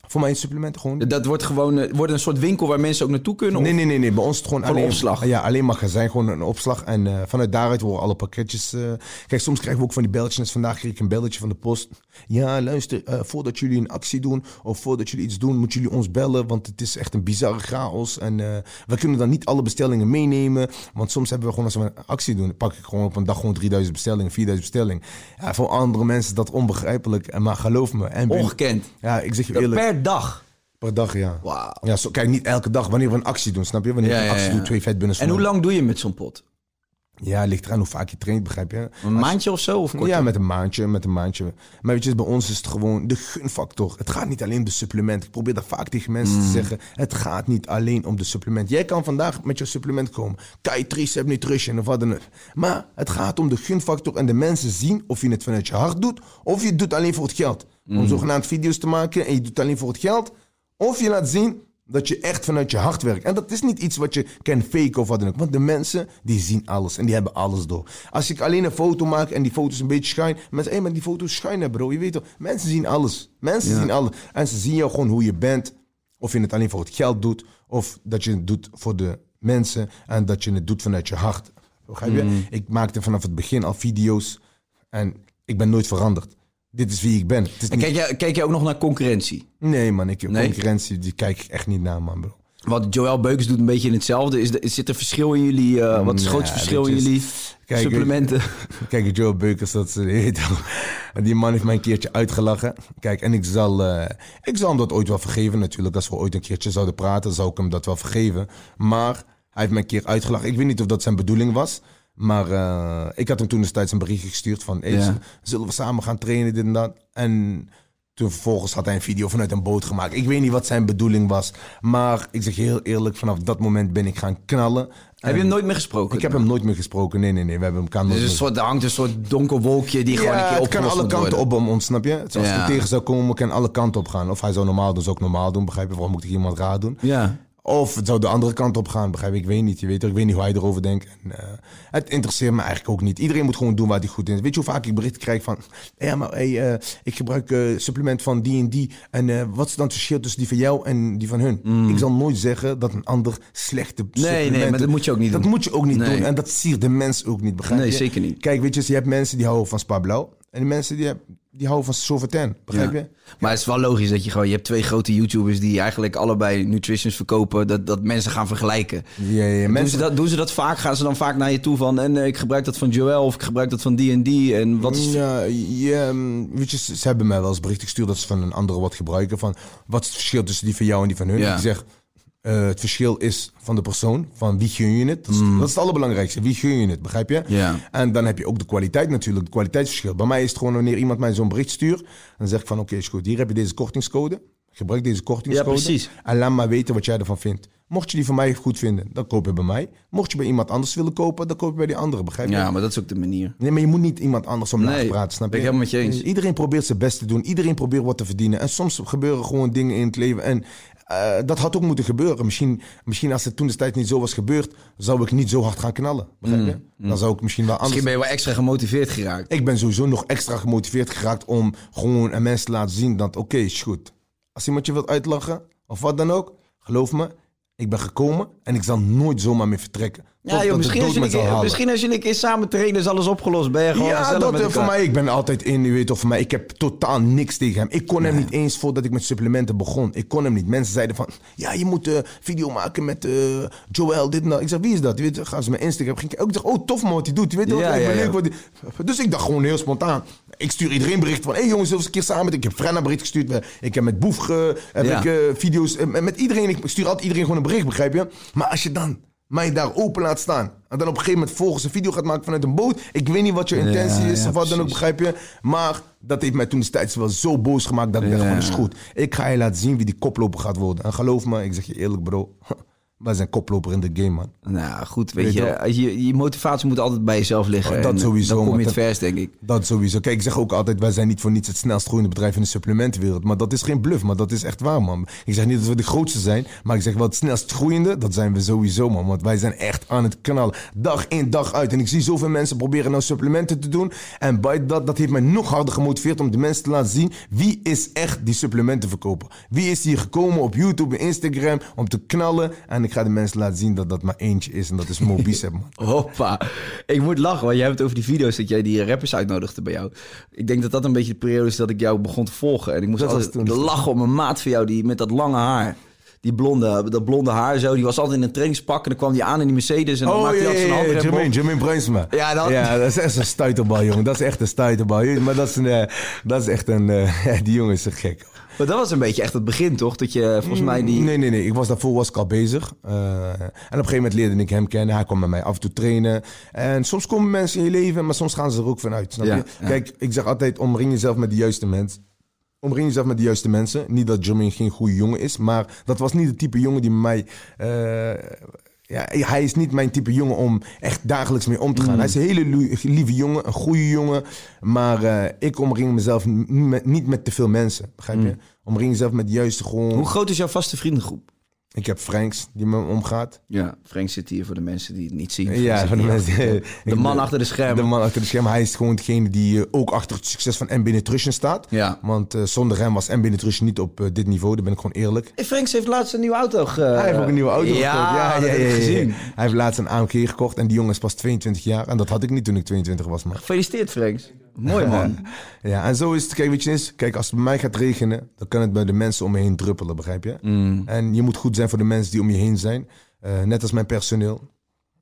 Speaker 1: Voor mijn supplementen gewoon...
Speaker 2: Dat wordt gewoon eh, wordt een soort winkel waar mensen ook naartoe kunnen?
Speaker 1: Nee,
Speaker 2: Of-
Speaker 1: nee, nee, nee. Bij ons is het gewoon,
Speaker 2: Gewoon
Speaker 1: alleen
Speaker 2: opslag?
Speaker 1: Ja, alleen magazijn, gewoon een opslag. En eh, vanuit daaruit worden alle pakketjes. eh, Kijk, soms krijgen we ook van die belletjes. Net Vandaag kreeg ik een belletje van de post. Ja, luister, voordat jullie een actie doen of voordat jullie iets doen, moeten jullie ons bellen. Want het is echt een bizarre chaos. En we kunnen dan niet alle bestellingen meenemen. Want soms hebben we gewoon, als we een actie doen, pak ik gewoon op een dag gewoon 3000 bestellingen, 4000 bestellingen. Ja, voor andere mensen is dat onbegrijpelijk. Maar geloof me. En
Speaker 2: Ongekend.
Speaker 1: Ja, ik zeg je eerlijk.
Speaker 2: Per dag.
Speaker 1: Per dag, ja.
Speaker 2: Wauw.
Speaker 1: Ja, zo, kijk, niet elke dag. Wanneer we een actie doen, snap je? Wanneer
Speaker 2: Ja,
Speaker 1: we een
Speaker 2: ja,
Speaker 1: actie
Speaker 2: ja.
Speaker 1: doen, twee vetbinnen.
Speaker 2: En hoe lang doe je met zo'n pot?
Speaker 1: Ja, ligt eraan hoe vaak je traint, begrijp je?
Speaker 2: Een maandje of zo? Of korter?
Speaker 1: Ja, met een maandje, met een maandje. Maar weet je, bij ons is het gewoon de gunfactor. Het gaat niet alleen om de supplement. Ik probeer dat vaak tegen mensen
Speaker 2: Mm.
Speaker 1: te zeggen. Het gaat niet alleen om de supplement. Jij kan vandaag met je supplement komen. Kai, Tricep, Nutrition of wat dan ook. Maar het gaat om de gunfactor en de mensen zien of je het vanuit je hart doet of je het doet alleen voor het geld.
Speaker 2: Mm.
Speaker 1: Om zogenaamd video's te maken en je doet het alleen voor het geld. Of je laat zien dat je echt vanuit je hart werkt. En dat is niet iets wat je kan faken of wat dan ook. Want de mensen, die zien alles en die hebben alles door. Als ik alleen een foto maak en die foto's een beetje schuin... Mensen, hé, maar die foto's schuin, bro. Je weet toch, mensen zien alles. Mensen zien alles. En ze zien jou gewoon hoe je bent. Of je het alleen voor het geld doet. Of dat je het doet voor de mensen. En dat je het doet vanuit je hart. Begrijp je? Ik maakte vanaf het begin al video's. En ik ben nooit veranderd. Dit is wie ik ben. Het is
Speaker 2: En
Speaker 1: niet-
Speaker 2: kijk jij, kijk jij ook nog naar concurrentie?
Speaker 1: Nee, man. Ik,
Speaker 2: Nee?
Speaker 1: Concurrentie, die kijk ik echt niet naar, man, bro.
Speaker 2: Wat Joël Beukers doet een beetje in hetzelfde. Is, de, zit er verschil in jullie? eh, wat is het grootste verschil in jullie
Speaker 1: kijk,
Speaker 2: supplementen?
Speaker 1: Kijk, Joe Beukers, dat ze, wel. die man heeft mij een keertje uitgelachen. Kijk, en ik zal, eh, ik zal hem dat ooit wel vergeven natuurlijk. Als we ooit een keertje zouden praten, zou ik hem dat wel vergeven. Maar hij heeft mij een keer uitgelachen. Ik weet niet of dat zijn bedoeling was. Maar eh, ik had hem toen destijds een berichtje gestuurd van... Hey,
Speaker 2: Ja.
Speaker 1: Zullen we samen gaan trainen, dit en dat? En Toen vervolgens had hij een video vanuit een boot gemaakt. Ik weet niet wat zijn bedoeling was. Maar ik zeg je heel eerlijk, vanaf dat moment ben ik gaan knallen.
Speaker 2: Heb je hem nooit meer gesproken?
Speaker 1: Ik heb hem nooit meer gesproken. Nee, nee, nee. We hebben elkaar nooit
Speaker 2: Dus een soort, er hangt een soort donker wolkje die gewoon een keer
Speaker 1: het kan alle kanten
Speaker 2: worden.
Speaker 1: op om ons, snap je? Dus als
Speaker 2: Ja.
Speaker 1: tegen zou komen, kan alle kanten op gaan. Of hij zou normaal doen, zou ik normaal doen. Begrijp je? Waarom moet ik iemand raar doen?
Speaker 2: Ja.
Speaker 1: Of het zou de andere kant op gaan, begrijp je? Ik weet niet. Je weet, toch, ik weet niet hoe hij erover denkt. En, eh, het interesseert me eigenlijk ook niet. Iedereen moet gewoon doen waar hij goed in is. Weet je hoe vaak ik berichten krijg van... Ja, maar hey, eh, ik gebruik eh, supplement van die en die. En wat is dan het verschil tussen die van jou en die van hun? Ik zal nooit zeggen dat een ander slechte
Speaker 2: Mm. nee,
Speaker 1: supplementen...
Speaker 2: maar dat moet je ook niet
Speaker 1: Dat
Speaker 2: doen.
Speaker 1: moet je ook niet
Speaker 2: Nee.
Speaker 1: doen. En dat siert de mens ook niet, begrijp
Speaker 2: Nee,
Speaker 1: je?
Speaker 2: zeker niet.
Speaker 1: Kijk, weet je, je hebt mensen die houden van Spa Blauw. En die mensen die, die houden van Sauvetain. Begrijp
Speaker 2: Ja.
Speaker 1: je?
Speaker 2: Maar het is wel logisch dat je gewoon... Je hebt twee grote YouTubers die eigenlijk allebei nutritions verkopen. Dat, dat mensen gaan vergelijken.
Speaker 1: Ja, ja,
Speaker 2: Doen,
Speaker 1: mensen,
Speaker 2: ze dat, doen ze dat vaak? Gaan ze dan vaak naar je toe van... En eh, ik gebruik dat van Joel of ik gebruik dat van die en die. En wat is...
Speaker 1: Ja, ja, mm, weet je, ze hebben mij wel eens bericht gestuurd dat ze van een andere wat gebruiken. Van wat is het verschil tussen die van jou en die van hun?
Speaker 2: Ja.
Speaker 1: Ik zeg, eh, het verschil is van de persoon, van wie gun je het. Dat is,
Speaker 2: Mm.
Speaker 1: dat is het allerbelangrijkste. Wie gun je het, begrijp je?
Speaker 2: Ja.
Speaker 1: En dan heb je ook de kwaliteit natuurlijk, het kwaliteitsverschil. Bij mij is het gewoon wanneer iemand mij zo'n bericht stuurt, dan zeg ik van oké, is goed, hier heb je deze kortingscode. Gebruik deze kortingscode.
Speaker 2: Ja, precies.
Speaker 1: En laat maar weten wat jij ervan vindt. Mocht je die van mij goed vinden, dan koop je bij mij. Mocht je bij iemand anders willen kopen, dan koop je bij die andere, begrijp je?
Speaker 2: Ja, maar dat is ook de manier.
Speaker 1: Nee, maar je moet niet iemand anders omlaag
Speaker 2: Nee,
Speaker 1: praten, snap je?
Speaker 2: ik helemaal met je eens.
Speaker 1: Iedereen probeert zijn best te doen. Iedereen probeert wat te verdienen. En soms gebeuren gewoon dingen in het leven. En eh, dat had ook moeten gebeuren. Misschien, misschien als het toen destijds niet zo was gebeurd, zou ik niet zo hard gaan knallen. Begrijp je? Dan zou ik misschien wel anders...
Speaker 2: Mm, Misschien ben je wel extra gemotiveerd geraakt.
Speaker 1: Ik ben sowieso nog extra gemotiveerd geraakt om gewoon aan mensen te laten zien dat oké, is goed. Als iemand je wilt uitlachen, of wat dan ook, geloof me, ik ben gekomen en ik zal nooit zomaar meer vertrekken.
Speaker 2: Ja, joh, misschien, als jullie, misschien als jullie een keer samen trainen is alles opgelost. Ben je gewoon
Speaker 1: Ja, dat eh,
Speaker 2: elkaar.
Speaker 1: voor mij. Ik ben altijd in, u weet toch, voor mij. Ik heb totaal niks tegen hem. Ik kon hem niet eens voordat ik met supplementen begon. Ik kon hem niet. Mensen zeiden van, ja, je moet een video maken met eh, Joel, dit en dat. Ik zeg, wie is dat? Je weet, gaan ze mijn Instagram. Ging ik zeggen, oh, tof man wat hij doet. Je weet
Speaker 2: Ja,
Speaker 1: ik
Speaker 2: ja,
Speaker 1: ben
Speaker 2: ja.
Speaker 1: wat Dus ik dacht gewoon heel spontaan. Ik stuur iedereen berichten van, hé hey, jongens, eens een keer samen. Ik heb Frenna bericht gestuurd. Ik heb met Boef ge- heb ik, video's. met iedereen, ik stuur altijd iedereen gewoon een bericht, begrijp je? Maar als je dan mij daar open laat staan. En dan op een gegeven moment volgens een video gaat maken vanuit een boot. Ik weet niet wat je intentie is
Speaker 2: ja,
Speaker 1: of wat dan ook, begrijp je? Maar dat heeft mij toen destijds wel zo boos gemaakt dat ik dacht van, is goed. Ik ga je laten zien wie die koploper gaat worden. En geloof me, ik zeg je eerlijk bro, wij zijn koploper in de game man.
Speaker 2: Nou goed, weet,
Speaker 1: Weet
Speaker 2: je,
Speaker 1: je
Speaker 2: als je, je motivatie moet altijd bij jezelf liggen.
Speaker 1: Oh, dat
Speaker 2: En
Speaker 1: sowieso,
Speaker 2: Dan kom je het verst, denk ik.
Speaker 1: Dat sowieso. Kijk, ik zeg ook altijd, wij zijn niet voor niets het snelst groeiende bedrijf in de supplementenwereld. Maar dat is geen bluff, maar dat is echt waar, man. Ik zeg niet dat we de grootste zijn, maar ik zeg wel het snelst groeiende, dat zijn we sowieso, man. Want wij zijn echt aan het knallen. Dag in, dag uit. En ik zie zoveel mensen proberen nou supplementen te doen. En bij dat, dat heeft mij nog harder gemotiveerd om de mensen te laten zien, wie is echt die supplementenverkoper? Wie is hier gekomen op YouTube en Instagram om te knallen? En ik ga de mensen laten zien dat dat maar eentje is en dat is Mo Bicep, man.
Speaker 2: Hoppa. Ik moet lachen, want jij hebt het over die video's dat jij die rappers uitnodigde bij jou. Ik denk dat dat een beetje de periode is dat ik jou begon te volgen. En ik moest
Speaker 1: Dat
Speaker 2: altijd
Speaker 1: toen.
Speaker 2: lachen om een maat van jou die met dat lange haar. Die blonde, dat blonde haar zo. Die was altijd in een trainingspak en dan kwam die aan in die Mercedes. En dan
Speaker 1: Oh
Speaker 2: maakte hij altijd zijn
Speaker 1: ja,
Speaker 2: handrem
Speaker 1: Jermaine. Jermaine Bruinsma.
Speaker 2: Ja, dat-
Speaker 1: ja, dat is echt een stuiterbal, jongen. Dat is echt een stuiterbal. Maar dat is, een, eh, dat is echt een... eh, die jongen is een gek.
Speaker 2: Maar dat was een beetje echt het begin, toch? Dat je volgens mij die...
Speaker 1: Nee, nee, nee. Ik was daarvoor was ik al bezig. Eh, en op een gegeven moment leerde ik hem kennen. Hij kwam met mij af en toe trainen. En soms komen mensen in je leven, maar soms gaan ze er ook vanuit. Snap
Speaker 2: Ja,
Speaker 1: je?
Speaker 2: ja.
Speaker 1: Kijk, ik zeg altijd, omring jezelf met de juiste mensen. Omring jezelf met de juiste mensen. Niet dat Jermaine geen goede jongen is, maar dat was niet het type jongen die mij... eh, ja, hij is niet mijn type jongen om echt dagelijks mee om te gaan. Hij is een hele lieve jongen, een goede jongen. Maar eh, ik omring mezelf met, niet met te veel mensen. Begrijp je? Omring jezelf met de juiste gewoon...
Speaker 2: Hoe groot is jouw vaste vriendengroep?
Speaker 1: Ik heb Franks die met me omgaat.
Speaker 2: Ja, Frank zit hier voor de mensen die het niet zien. Frank
Speaker 1: Ja, de mensen.
Speaker 2: De man achter de schermen.
Speaker 1: De man achter de schermen. Hij is gewoon degene die eh, ook achter het succes van MB Nutrition staat.
Speaker 2: Ja.
Speaker 1: Want eh, zonder hem was MB Nutrition niet op eh, dit niveau. Daar ben ik gewoon eerlijk.
Speaker 2: Hey, Franks heeft laatst een nieuwe auto ge...
Speaker 1: Hij heeft ook een nieuwe auto
Speaker 2: ja,
Speaker 1: gekocht. Ja, ja, ja, ja,
Speaker 2: gezien.
Speaker 1: Hij heeft laatst een AMG gekocht. En die jongen is pas 22 jaar. En dat had ik niet toen ik 22 was, man.
Speaker 2: Gefeliciteerd, Franks. Mooi, man.
Speaker 1: Ja, en zo is het. Kijk, weet je eens, kijk, als het bij mij gaat regenen, dan kan het bij de mensen om me heen druppelen, begrijp je?
Speaker 2: Mm.
Speaker 1: En je moet goed zijn voor de mensen die om je heen zijn. Eh, net als mijn personeel.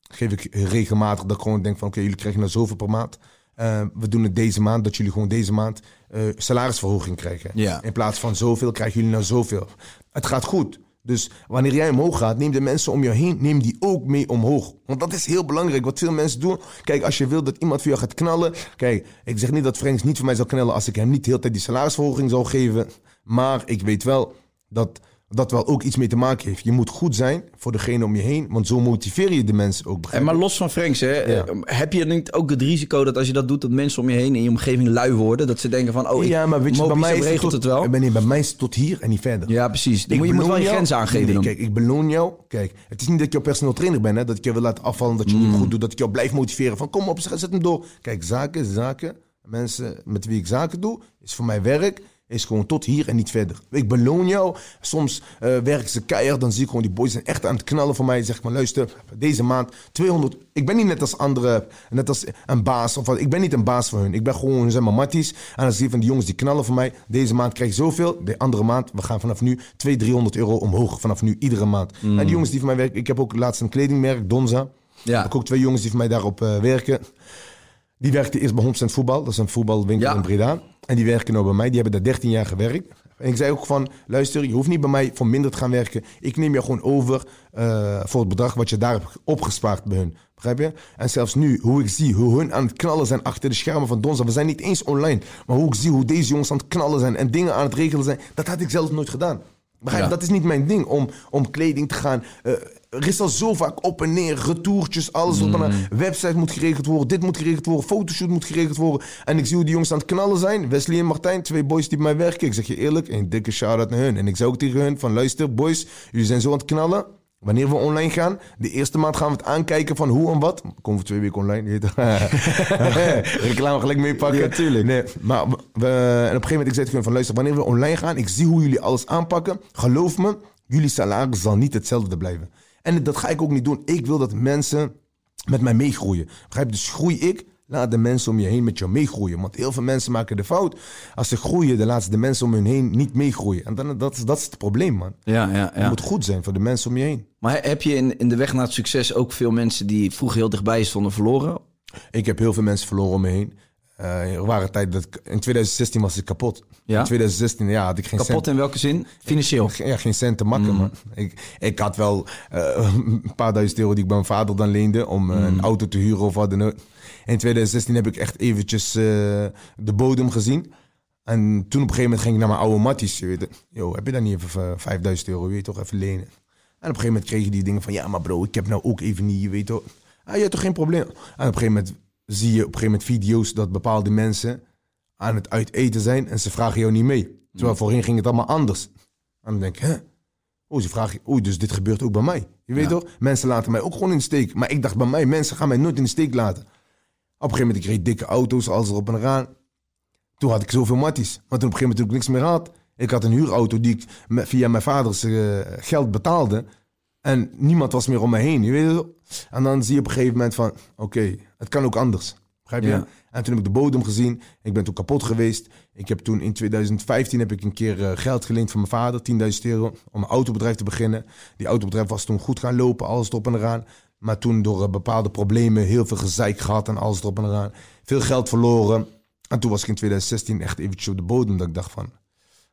Speaker 1: Geef ik regelmatig dat ik gewoon denk van, oké, jullie krijgen nou zoveel per maand. Eh, we doen het deze maand, dat jullie gewoon deze maand eh, salarisverhoging krijgen.
Speaker 2: Ja.
Speaker 1: In plaats van zoveel krijgen jullie nou zoveel. Het gaat goed. Dus wanneer jij omhoog gaat, neem de mensen om je heen, neem die ook mee omhoog. Want dat is heel belangrijk, wat veel mensen doen. Kijk, als je wil dat iemand voor jou gaat knallen. Kijk, ik zeg niet dat Franks niet voor mij zou knallen als ik hem niet de hele tijd die salarisverhoging zou geven. Maar ik weet wel dat dat wel ook iets mee te maken heeft. Je moet goed zijn voor degene om je heen, want zo motiveer je de mensen ook.
Speaker 2: En maar los van Franks, hè,
Speaker 1: Ja.
Speaker 2: eh, heb je niet ook het risico dat als je dat doet, dat mensen om je heen in je omgeving lui worden? Dat ze denken van, oh, ik,
Speaker 1: ja, maar weet je, bij mij,
Speaker 2: regelt
Speaker 1: tot,
Speaker 2: het wel.
Speaker 1: Nee, bij mij is het tot hier en niet verder.
Speaker 2: Ja, precies. Je
Speaker 1: Ik
Speaker 2: moet, je moet wel je grenzen aangeven
Speaker 1: Nee,
Speaker 2: dan.
Speaker 1: nee, kijk, ik beloon jou. Kijk, het is niet dat ik jou personeel trainer ben, hè, dat ik je wil laten afvallen, dat je niet goed doet, dat ik jou blijf motiveren. Van kom op, zet hem door. Kijk, zaken, zaken. Mensen met wie ik zaken doe, is voor mij werk. Is gewoon tot hier en niet verder. Ik beloon jou. Soms eh werken ze keihard. Dan zie ik gewoon die boys zijn echt aan het knallen voor mij. Zeg maar, luister, deze maand 200. Ik ben niet net als andere, net als een baas. Of wat. Ik ben niet een baas voor hun. Ik ben gewoon, zeg maar, matties. En dan zie je van die jongens die knallen voor mij. Deze maand krijg je zoveel. De andere maand, we gaan vanaf nu 200, 300 euro omhoog. Vanaf nu, iedere maand. En die jongens die voor mij werken. Ik heb ook laatst een kledingmerk, Donza.
Speaker 2: Ja.
Speaker 1: Heb ik ook twee jongens die voor mij daarop eh, werken. Die werkten eerst bij Homstand Voetbal. Dat is een voetbalwinkel
Speaker 2: Ja.
Speaker 1: in Breda. En die werken nou bij mij. Die hebben daar 13 jaar gewerkt. En ik zei ook van, luister, je hoeft niet bij mij voor minder te gaan werken. Ik neem je gewoon over eh, voor het bedrag wat je daar hebt opgespaard bij hun. Begrijp je? En zelfs nu, hoe ik zie hoe hun aan het knallen zijn achter de schermen van Donza. We zijn niet eens online. Maar hoe ik zie hoe deze jongens aan het knallen zijn en dingen aan het regelen zijn. Dat had ik zelf nooit gedaan. Begrijp je?
Speaker 2: Ja.
Speaker 1: Dat is niet mijn ding om, om kleding te gaan. eh, er is al zo vaak op en neer, retourtjes, alles op en
Speaker 2: Mm.
Speaker 1: Website moet geregeld worden, dit moet geregeld worden, fotoshoot moet geregeld worden. En ik zie hoe die jongens aan het knallen zijn. Wesley en Martijn, twee boys die bij mij werken. Ik zeg je eerlijk, een dikke shout-out naar hun. En ik zei ook tegen hun van luister boys, jullie zijn zo aan het knallen. Wanneer we online gaan, de eerste maand gaan we het aankijken van hoe en wat. Komen we twee weken online? Reclame gelijk meepakken.
Speaker 2: Ja, tuurlijk.
Speaker 1: Nee, maar we, en op een gegeven moment ik zei tegen hun van luister, wanneer we online gaan, ik zie hoe jullie alles aanpakken. Geloof me, jullie salaris zal niet hetzelfde blijven. En dat ga ik ook niet doen. Ik wil dat mensen met mij meegroeien. Begrijp? Dus groei ik, laat de mensen om je heen met jou meegroeien. Want heel veel mensen maken de fout. Als ze groeien, dan laten ze de mensen om hun heen niet meegroeien. En dan, dat, is- dat is het probleem, man.
Speaker 2: Ja, ja,
Speaker 1: Je
Speaker 2: ja.
Speaker 1: moet goed zijn voor de mensen om je heen.
Speaker 2: Maar heb je in, in de weg naar het succes ook veel mensen die vroeger heel dichtbij stonden verloren?
Speaker 1: Ik heb heel veel mensen verloren om me heen. Eh, er waren tijden dat ik, in 2016 was ik kapot.
Speaker 2: Ja?
Speaker 1: In 2016 ja, had ik geen
Speaker 2: Kapot
Speaker 1: cent.
Speaker 2: in welke zin? Financieel.
Speaker 1: Ja, geen cent te makken, man. Ik, ik had wel eh, een paar duizend euro die ik bij mijn vader dan leende... om eh, een auto te huren of wat dan ook. In 2016 heb ik echt eventjes eh, de bodem gezien. En toen op een gegeven moment ging ik naar mijn oude matties. Je weet, yo, heb je dan niet even eh, 5000 euro? Wil je toch even lenen? En op een gegeven moment kreeg je die dingen van... ja, maar bro, ik heb nou ook even niet, je weet toch... Ah, je hebt toch geen probleem? En op een gegeven moment zie je op een gegeven moment video's... dat bepaalde mensen aan het uiteten zijn... en ze vragen jou niet mee. Terwijl voorheen ging het allemaal anders. En dan denk ik, hè? Oh, ze vragen, oei, dus dit gebeurt ook bij mij. Je weet toch? Mensen laten mij ook gewoon in de steek. Maar ik dacht bij mij, mensen gaan mij nooit in de steek laten. Op een gegeven moment, ik reed dikke auto's, alles erop en eraan. Toen had ik zoveel matties. Maar toen op een gegeven moment toen ik niks meer had. Ik had een huurauto die ik via mijn vaders eh, geld betaalde. En niemand was meer om me heen. Je weet? En dan zie je op een gegeven moment van, oké, het kan ook anders. Begrijp je?
Speaker 2: Ja.
Speaker 1: En toen heb ik de bodem gezien. Ik ben toen kapot geweest. Ik heb toen in 2015 heb ik een keer eh, geld geleend van mijn vader, 10.000 euro, om een autobedrijf te beginnen. Die autobedrijf was toen goed gaan lopen, alles erop en eraan. Maar toen door eh, bepaalde problemen, heel veel gezeik gehad en alles erop en eraan. Veel geld verloren. En toen was ik in 2016 echt eventjes op de bodem. Dat ik dacht van,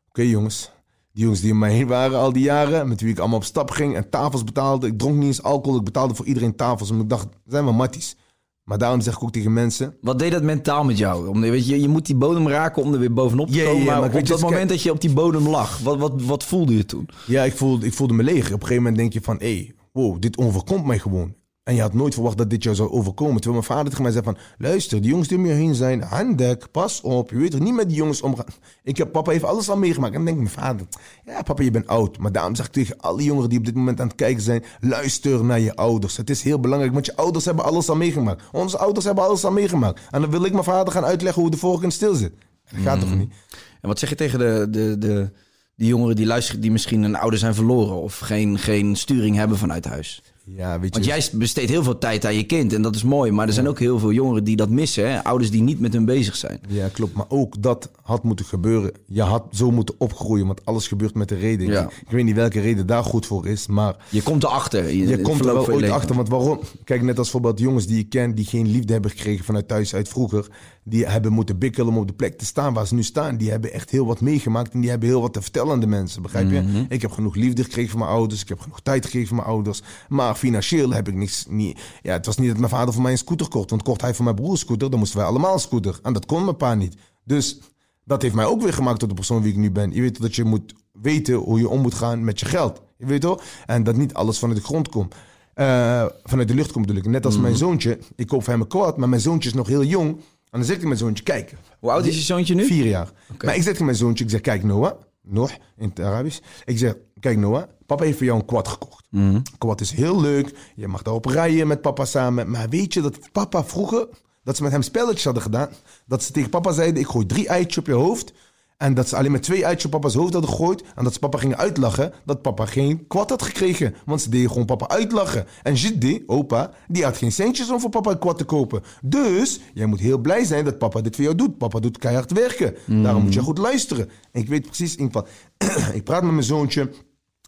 Speaker 1: oké jongens, die jongens die om mij heen waren al die jaren, met wie ik allemaal op stap ging en tafels betaalde. Ik dronk niet eens alcohol, ik betaalde voor iedereen tafels. Maar ik dacht, zijn we matties. Maar daarom zeg ik ook tegen mensen,
Speaker 2: Wat deed dat mentaal met jou? Om, weet je, je moet die bodem raken om er weer bovenop te komen. maar
Speaker 1: maar
Speaker 2: op dat
Speaker 1: kijk-
Speaker 2: moment dat je op die bodem lag, wat, wat, wat voelde je toen?
Speaker 1: Ja, ik voelde, ik voelde me leeg. Op een gegeven moment denk je van, hé, hey, wow, dit overkomt mij gewoon. En je had nooit verwacht dat dit jou zou overkomen. Terwijl mijn vader tegen mij zei van, luister, die jongens die om je heen zijn, handek, pas op. Je weet er niet met die jongens omgaan. Ik heb, papa heeft alles al meegemaakt. En dan denk ik mijn vader, ja papa, je bent oud. Maar daarom zeg ik tegen alle jongeren die op dit moment aan het kijken zijn, luister naar je ouders. Het is heel belangrijk, want je ouders hebben alles al meegemaakt. Onze ouders hebben alles al meegemaakt. En dan wil ik mijn vader gaan uitleggen hoe de vorige stil zit. Dat gaat toch niet?
Speaker 2: En wat zeg je tegen de, de, de, die jongeren die luisteren, die misschien een ouder zijn verloren of geen, geen sturing hebben vanuit huis?
Speaker 1: Ja, weet je.
Speaker 2: Want jij besteedt heel veel tijd aan je kind en dat is mooi. Maar er zijn ook heel veel jongeren die dat missen. Hè? Ouders die niet met hun bezig zijn.
Speaker 1: Ja, klopt. Maar ook dat had moeten gebeuren. Je had zo moeten opgroeien, want alles gebeurt met een reden.
Speaker 2: Ja.
Speaker 1: Ik, ik weet niet welke reden daar goed voor is, maar
Speaker 2: Je komt erachter.
Speaker 1: je
Speaker 2: het
Speaker 1: komt er wel
Speaker 2: je
Speaker 1: ooit
Speaker 2: leven.
Speaker 1: achter. Want waarom? Kijk, net als bijvoorbeeld jongens die ik ken, die geen liefde hebben gekregen vanuit thuis uit vroeger. Die hebben moeten bikkelen om op de plek te staan waar ze nu staan. Die hebben echt heel wat meegemaakt en die hebben heel wat te vertellen aan de mensen. Begrijp je?
Speaker 2: Mhm.
Speaker 1: Ik heb genoeg liefde gekregen van mijn ouders. Ik heb genoeg tijd gekregen van mijn ouders. Maar financieel heb ik niks. Niet, ja, het was niet dat mijn vader voor mij een scooter kocht. Want kocht hij voor mijn broer een scooter, dan moesten wij allemaal een scooter. En dat kon mijn pa niet. Dus dat heeft mij ook weer gemaakt tot de persoon wie ik nu ben. Je weet dat je moet weten hoe je om moet gaan met je geld. Je weet toch? En dat niet alles vanuit de grond komt. Eh, vanuit de lucht komt ik. Net als mijn zoontje. Ik koop voor hem een quad, maar mijn zoontje is nog heel jong. En dan zeg ik tegen mijn zoontje, kijk.
Speaker 2: Hoe oud is je zoontje nu?
Speaker 1: Vier jaar. Maar ik zeg tegen mijn zoontje, ik zeg, kijk Noah. Nog, in het Arabisch. Ik zeg, kijk Noah, papa heeft voor jou een quad gekocht. Een quad is heel leuk. Je mag daarop rijden met papa samen. Maar weet je dat papa vroeger, dat ze met hem spelletjes hadden gedaan. Dat ze tegen papa zeiden, ik gooi drie eitjes op je hoofd. En dat ze alleen met twee eitjes op papa's hoofd hadden gegooid. En dat ze papa gingen uitlachen dat papa geen kwad had gekregen. Want ze deden gewoon papa uitlachen. En Jiddi, opa, die had geen centjes om voor papa een kwad te kopen. Dus jij moet heel blij zijn dat papa dit voor jou doet. Papa doet keihard werken. Daarom moet je goed luisteren. En ik weet precies, in ik praat met mijn zoontje.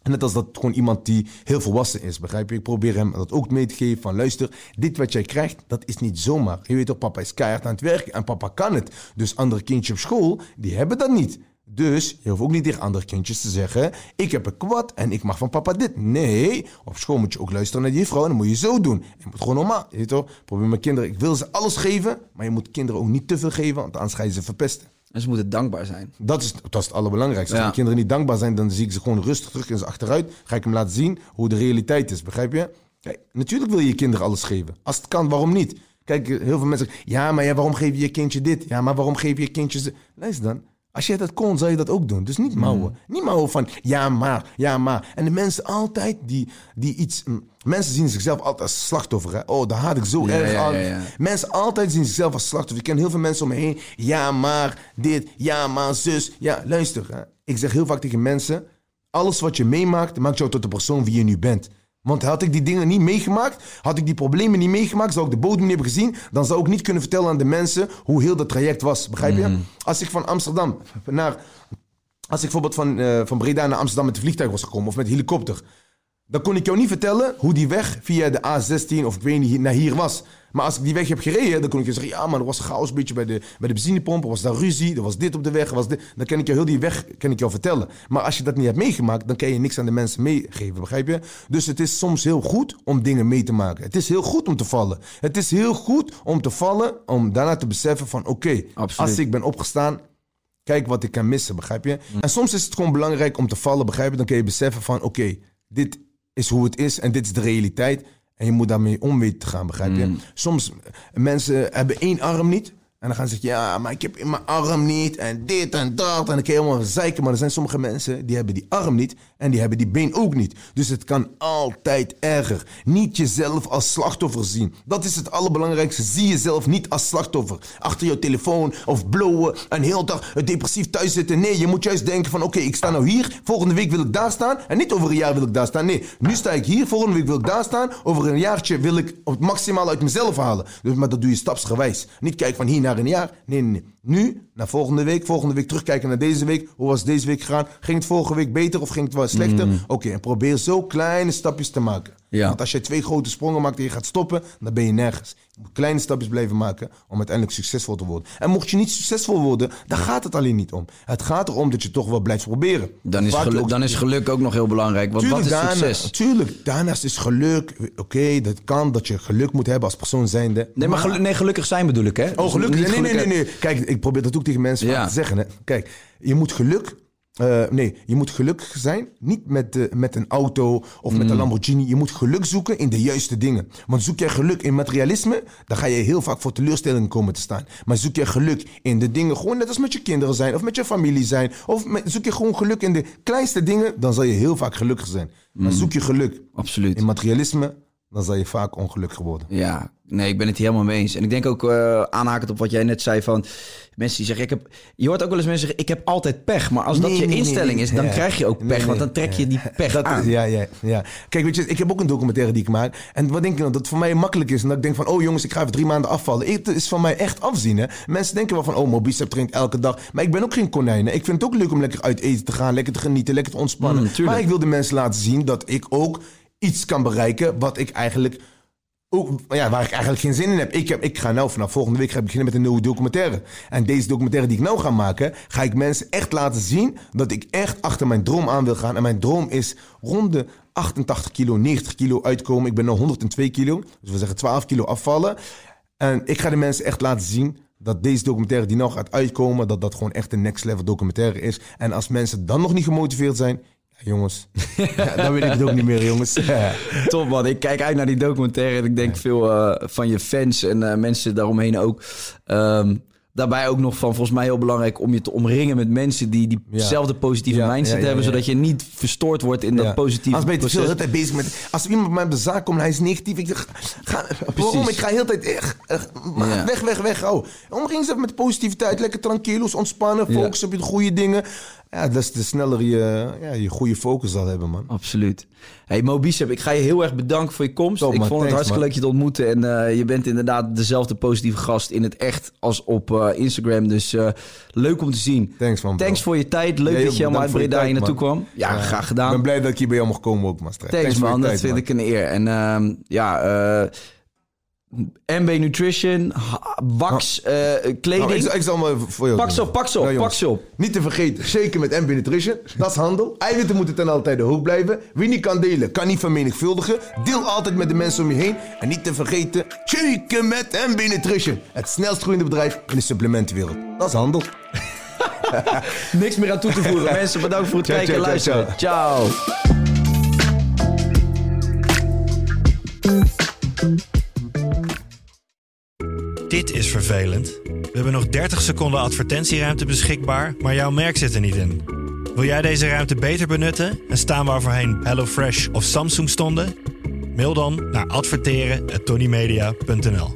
Speaker 1: Net als dat gewoon iemand die heel volwassen is, begrijp je? Ik probeer hem dat ook mee te geven van luister, dit wat jij krijgt, dat is niet zomaar. Je weet toch, papa is keihard aan het werken en papa kan het. Dus andere kindjes op school, die hebben dat niet. Dus je hoeft ook niet tegen andere kindjes te zeggen, ik heb een kwad en ik mag van papa dit. Nee, op school moet je ook luisteren naar die vrouw en dan moet je zo doen. Je moet gewoon normaal, je weet toch? Probeer mijn kinderen, ik wil ze alles geven, maar je moet kinderen ook niet te veel geven, want anders ga je ze verpesten.
Speaker 2: En ze moeten dankbaar zijn.
Speaker 1: Dat is, dat is het allerbelangrijkste. Als
Speaker 2: Ja.
Speaker 1: kinderen niet dankbaar zijn, dan zie ik ze gewoon rustig terug in ze achteruit. Ga ik hem laten zien hoe de realiteit is, begrijp je? Kijk, natuurlijk wil je je kinderen alles geven. Als het kan, waarom niet? Kijk, heel veel mensen zeggen, ja, maar ja, waarom geef je je kindje dit? Ja, maar waarom geef je je kindje... ze- Luister dan, als jij dat kon, zou je dat ook doen. Dus niet mouwen. Niet mouwen van, ja, maar, ja, maar. En de mensen altijd die, die iets... mm, Mensen zien zichzelf altijd als slachtoffer. Hè? Oh, daar haat ik zo
Speaker 2: Ja,
Speaker 1: erg aan.
Speaker 2: ja, ja.
Speaker 1: Mensen altijd zien zichzelf als slachtoffer. Ik ken heel veel mensen om me heen. Ja, maar dit. Ja, maar zus. Ja, luister. Hè. Ik zeg heel vaak tegen mensen... Alles wat je meemaakt, maakt jou tot de persoon wie je nu bent. Want had ik die dingen niet meegemaakt, had ik die problemen niet meegemaakt, zou ik de bodem niet hebben gezien, dan zou ik niet kunnen vertellen aan de mensen hoe heel dat traject was. Begrijp je? Als ik van Amsterdam naar... Als ik bijvoorbeeld van, eh, van Breda naar Amsterdam met de vliegtuig was gekomen of met helikopter... Dan kon ik jou niet vertellen hoe die weg via de A16 of ik weet niet naar hier was. Maar als ik die weg heb gereden, dan kon ik je zeggen: ja, maar er was chaos een beetje bij de, bij de benzinepomp. Er was daar ruzie, er was dit op de weg. Er was dit. Dan kan ik jou heel die weg kan ik jou vertellen. Maar als je dat niet hebt meegemaakt, dan kan je niks aan de mensen meegeven, begrijp je? Dus het is soms heel goed om dingen mee te maken. Het is heel goed om te vallen. Het is heel goed om te vallen, om daarna te beseffen: van oké, als ik ben opgestaan, Kijk wat ik kan missen, begrijp je? En soms is het gewoon belangrijk om te vallen, begrijp je? Dan kun je beseffen van, oké, dit is hoe het is en dit is de realiteit. En je moet daarmee om weten te gaan, begrijp je? Soms, eh, mensen hebben één arm niet. En dan gaan ze zeggen, ja, maar ik heb in mijn arm niet. En dit en dat. En dan kun je helemaal zeiken. Maar er zijn sommige mensen die hebben die arm niet. En die hebben die been ook niet. Dus het kan altijd erger. Niet jezelf als slachtoffer zien. Dat is het allerbelangrijkste. Zie jezelf niet als slachtoffer. Achter je telefoon of blowen. En heel dag depressief thuis zitten. Nee, je moet juist denken van, oké, ik sta nou hier. Volgende week wil ik daar staan. En niet over een jaar wil ik daar staan. Nee, nu sta ik hier. Volgende week wil ik daar staan. Over een jaartje wil ik het maximaal uit mezelf halen. Dus, maar dat doe je stapsgewijs. Niet kijken van hier naar een jaar. Nee, nee, nee. Nu, naar volgende week. Volgende week terugkijken naar deze week. Hoe was deze week gegaan? Ging het vorige week beter of ging het wel slechter? Oké, en probeer zo kleine stapjes te maken.
Speaker 2: Ja.
Speaker 1: Want als je twee grote sprongen maakt en je gaat stoppen, dan ben je nergens. Je moet kleine stapjes blijven maken om uiteindelijk succesvol te worden. En mocht je niet succesvol worden, dan gaat het alleen niet om. Het gaat erom dat je toch wel blijft proberen.
Speaker 2: Dan is, geluk,
Speaker 1: ook-
Speaker 2: dan is geluk ook nog heel belangrijk. Want wat is
Speaker 1: daarna-
Speaker 2: succes?
Speaker 1: Tuurlijk, daarnaast is geluk. Oké, dat kan dat je geluk moet hebben als persoon zijnde.
Speaker 2: Nee, maar nee, gelukkig zijn bedoel ik, hè?
Speaker 1: Oh, gelukkig. Nee, nee, nee, nee, nee. Kijk, ik probeer dat ook tegen mensen
Speaker 2: Ja.
Speaker 1: te zeggen. Hè. Kijk, je moet geluk... eh, nee, je moet gelukkig zijn. Niet met, eh, met een auto of
Speaker 2: Mm.
Speaker 1: met een Lamborghini. Je moet geluk zoeken in de juiste dingen. Want zoek jij geluk in materialisme, dan ga je heel vaak voor teleurstellingen komen te staan. Maar zoek jij geluk in de dingen, gewoon net als met je kinderen zijn of met je familie zijn. Of met- zoek je gewoon geluk in de kleinste dingen, dan zal je heel vaak gelukkig zijn.
Speaker 2: Mm.
Speaker 1: Maar zoek je geluk
Speaker 2: Absoluut.
Speaker 1: in materialisme, dan zal je vaak ongelukkig worden.
Speaker 2: Ja, nee, ik ben het hier helemaal mee eens. En ik denk ook uh, aanhakend op wat jij net zei van mensen die zeggen, ik heb, je hoort ook wel eens mensen zeggen, ik heb altijd pech. Maar als dat je instelling is, dan krijg je ook pech, want dan trek je die pech dat, aan.
Speaker 1: Ja, ja, ja. Kijk, weet je, ik heb ook een documentaire die ik maak. En wat denk je nou, dat het voor mij makkelijk is. En dat ik denk van, oh jongens, ik ga even drie maanden afvallen. Het is van mij echt afzien, hè. Mensen denken wel van, oh, Mobicep traint elke dag. Maar ik ben ook geen konijn, Ik vind het ook leuk om lekker uit eten te gaan, lekker te genieten, lekker te ontspannen. Mm, maar ik wil de mensen laten zien dat ik ook iets kan bereiken wat ik eigenlijk ook, ja, waar ik eigenlijk geen zin in heb. Ik, heb, ik ga nou vanaf volgende week beginnen met een nieuwe documentaire. En deze documentaire die ik nou ga maken, ga ik mensen echt laten zien dat ik echt achter mijn droom aan wil gaan. En mijn droom is rond de 88 kilo, 90 kilo uitkomen. Ik ben nu 102 kilo, dus we zeggen 12 kilo afvallen. En ik ga de mensen echt laten zien dat deze documentaire die nou gaat uitkomen, dat dat gewoon echt een next level documentaire is. En als mensen dan nog niet gemotiveerd zijn, jongens. ja, dan weet ik het ook niet meer, jongens.
Speaker 2: Top man, ik kijk uit naar die documentaire en ik denk veel uh, van je fans en uh, mensen daaromheen ook. Um, daarbij ook nog van volgens mij heel belangrijk om je te omringen met mensen die diezelfde positieve ja, mindset ja, hebben, zodat je niet verstoord wordt in dat positieve
Speaker 1: Als ben je veel tijd bezig met. Als iemand bij mij op de zaak komt en hij is negatief, ik zeg, ga, waarom? Ik ga heel tijd echt, weg, weg, weg. Oh, omring ze met positiviteit, lekker tranquilos, ontspannen, focussen op de goede dingen. Ja, is de sneller je, ja, je goede focus zal hebben, man.
Speaker 2: Absoluut. Hey Mo Bicep, ik ga je heel erg bedanken voor je komst. ik vond het hartstikke leuk je te ontmoeten. En uh, je bent inderdaad dezelfde positieve gast in het echt als op uh, Instagram. Dus uh, leuk om te zien.
Speaker 1: Thanks man.
Speaker 2: Thanks voor je tijd. Leuk dat je helemaal uit Breda hier naartoe kwam. Ja, graag gedaan. Ik
Speaker 1: ben blij dat ik hier bij jou mag komen ook, man.
Speaker 2: Thanks, Thanks man, dat vind man. ik een eer. En uh, ja... MB Nutrition, wax, uh, kleding. Nou,
Speaker 1: ik, ik, zal maar voor jou
Speaker 2: Pak ze op, pak ze op, pak ze op.
Speaker 1: Niet te vergeten, zeker met MB Nutrition. Dat is handel. Eiwitten moeten ten altijd hoog blijven. Wie niet kan delen, kan niet vermenigvuldigen. Deel altijd met de mensen om je heen. En niet te vergeten, shaken met MB Nutrition. Het snelst groeiende bedrijf in de supplementenwereld. Dat is handel.
Speaker 2: Niks meer aan toe te voegen. mensen, bedankt voor het kijken en luisteren. ciao.
Speaker 4: Dit is vervelend. We hebben nog 30 seconden advertentieruimte beschikbaar, maar jouw merk zit er niet in. Wil jij deze ruimte beter benutten en staan waar voorheen HelloFresh of Samsung stonden? Mail dan naar adverteren@tonymedia.nl.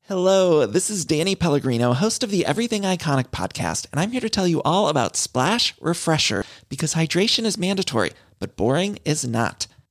Speaker 5: Hello, this is Danny Pellegrino, host of the Everything Iconic podcast, and I'm here to tell you all about Splash Refresher because hydration is mandatory, but boring is not.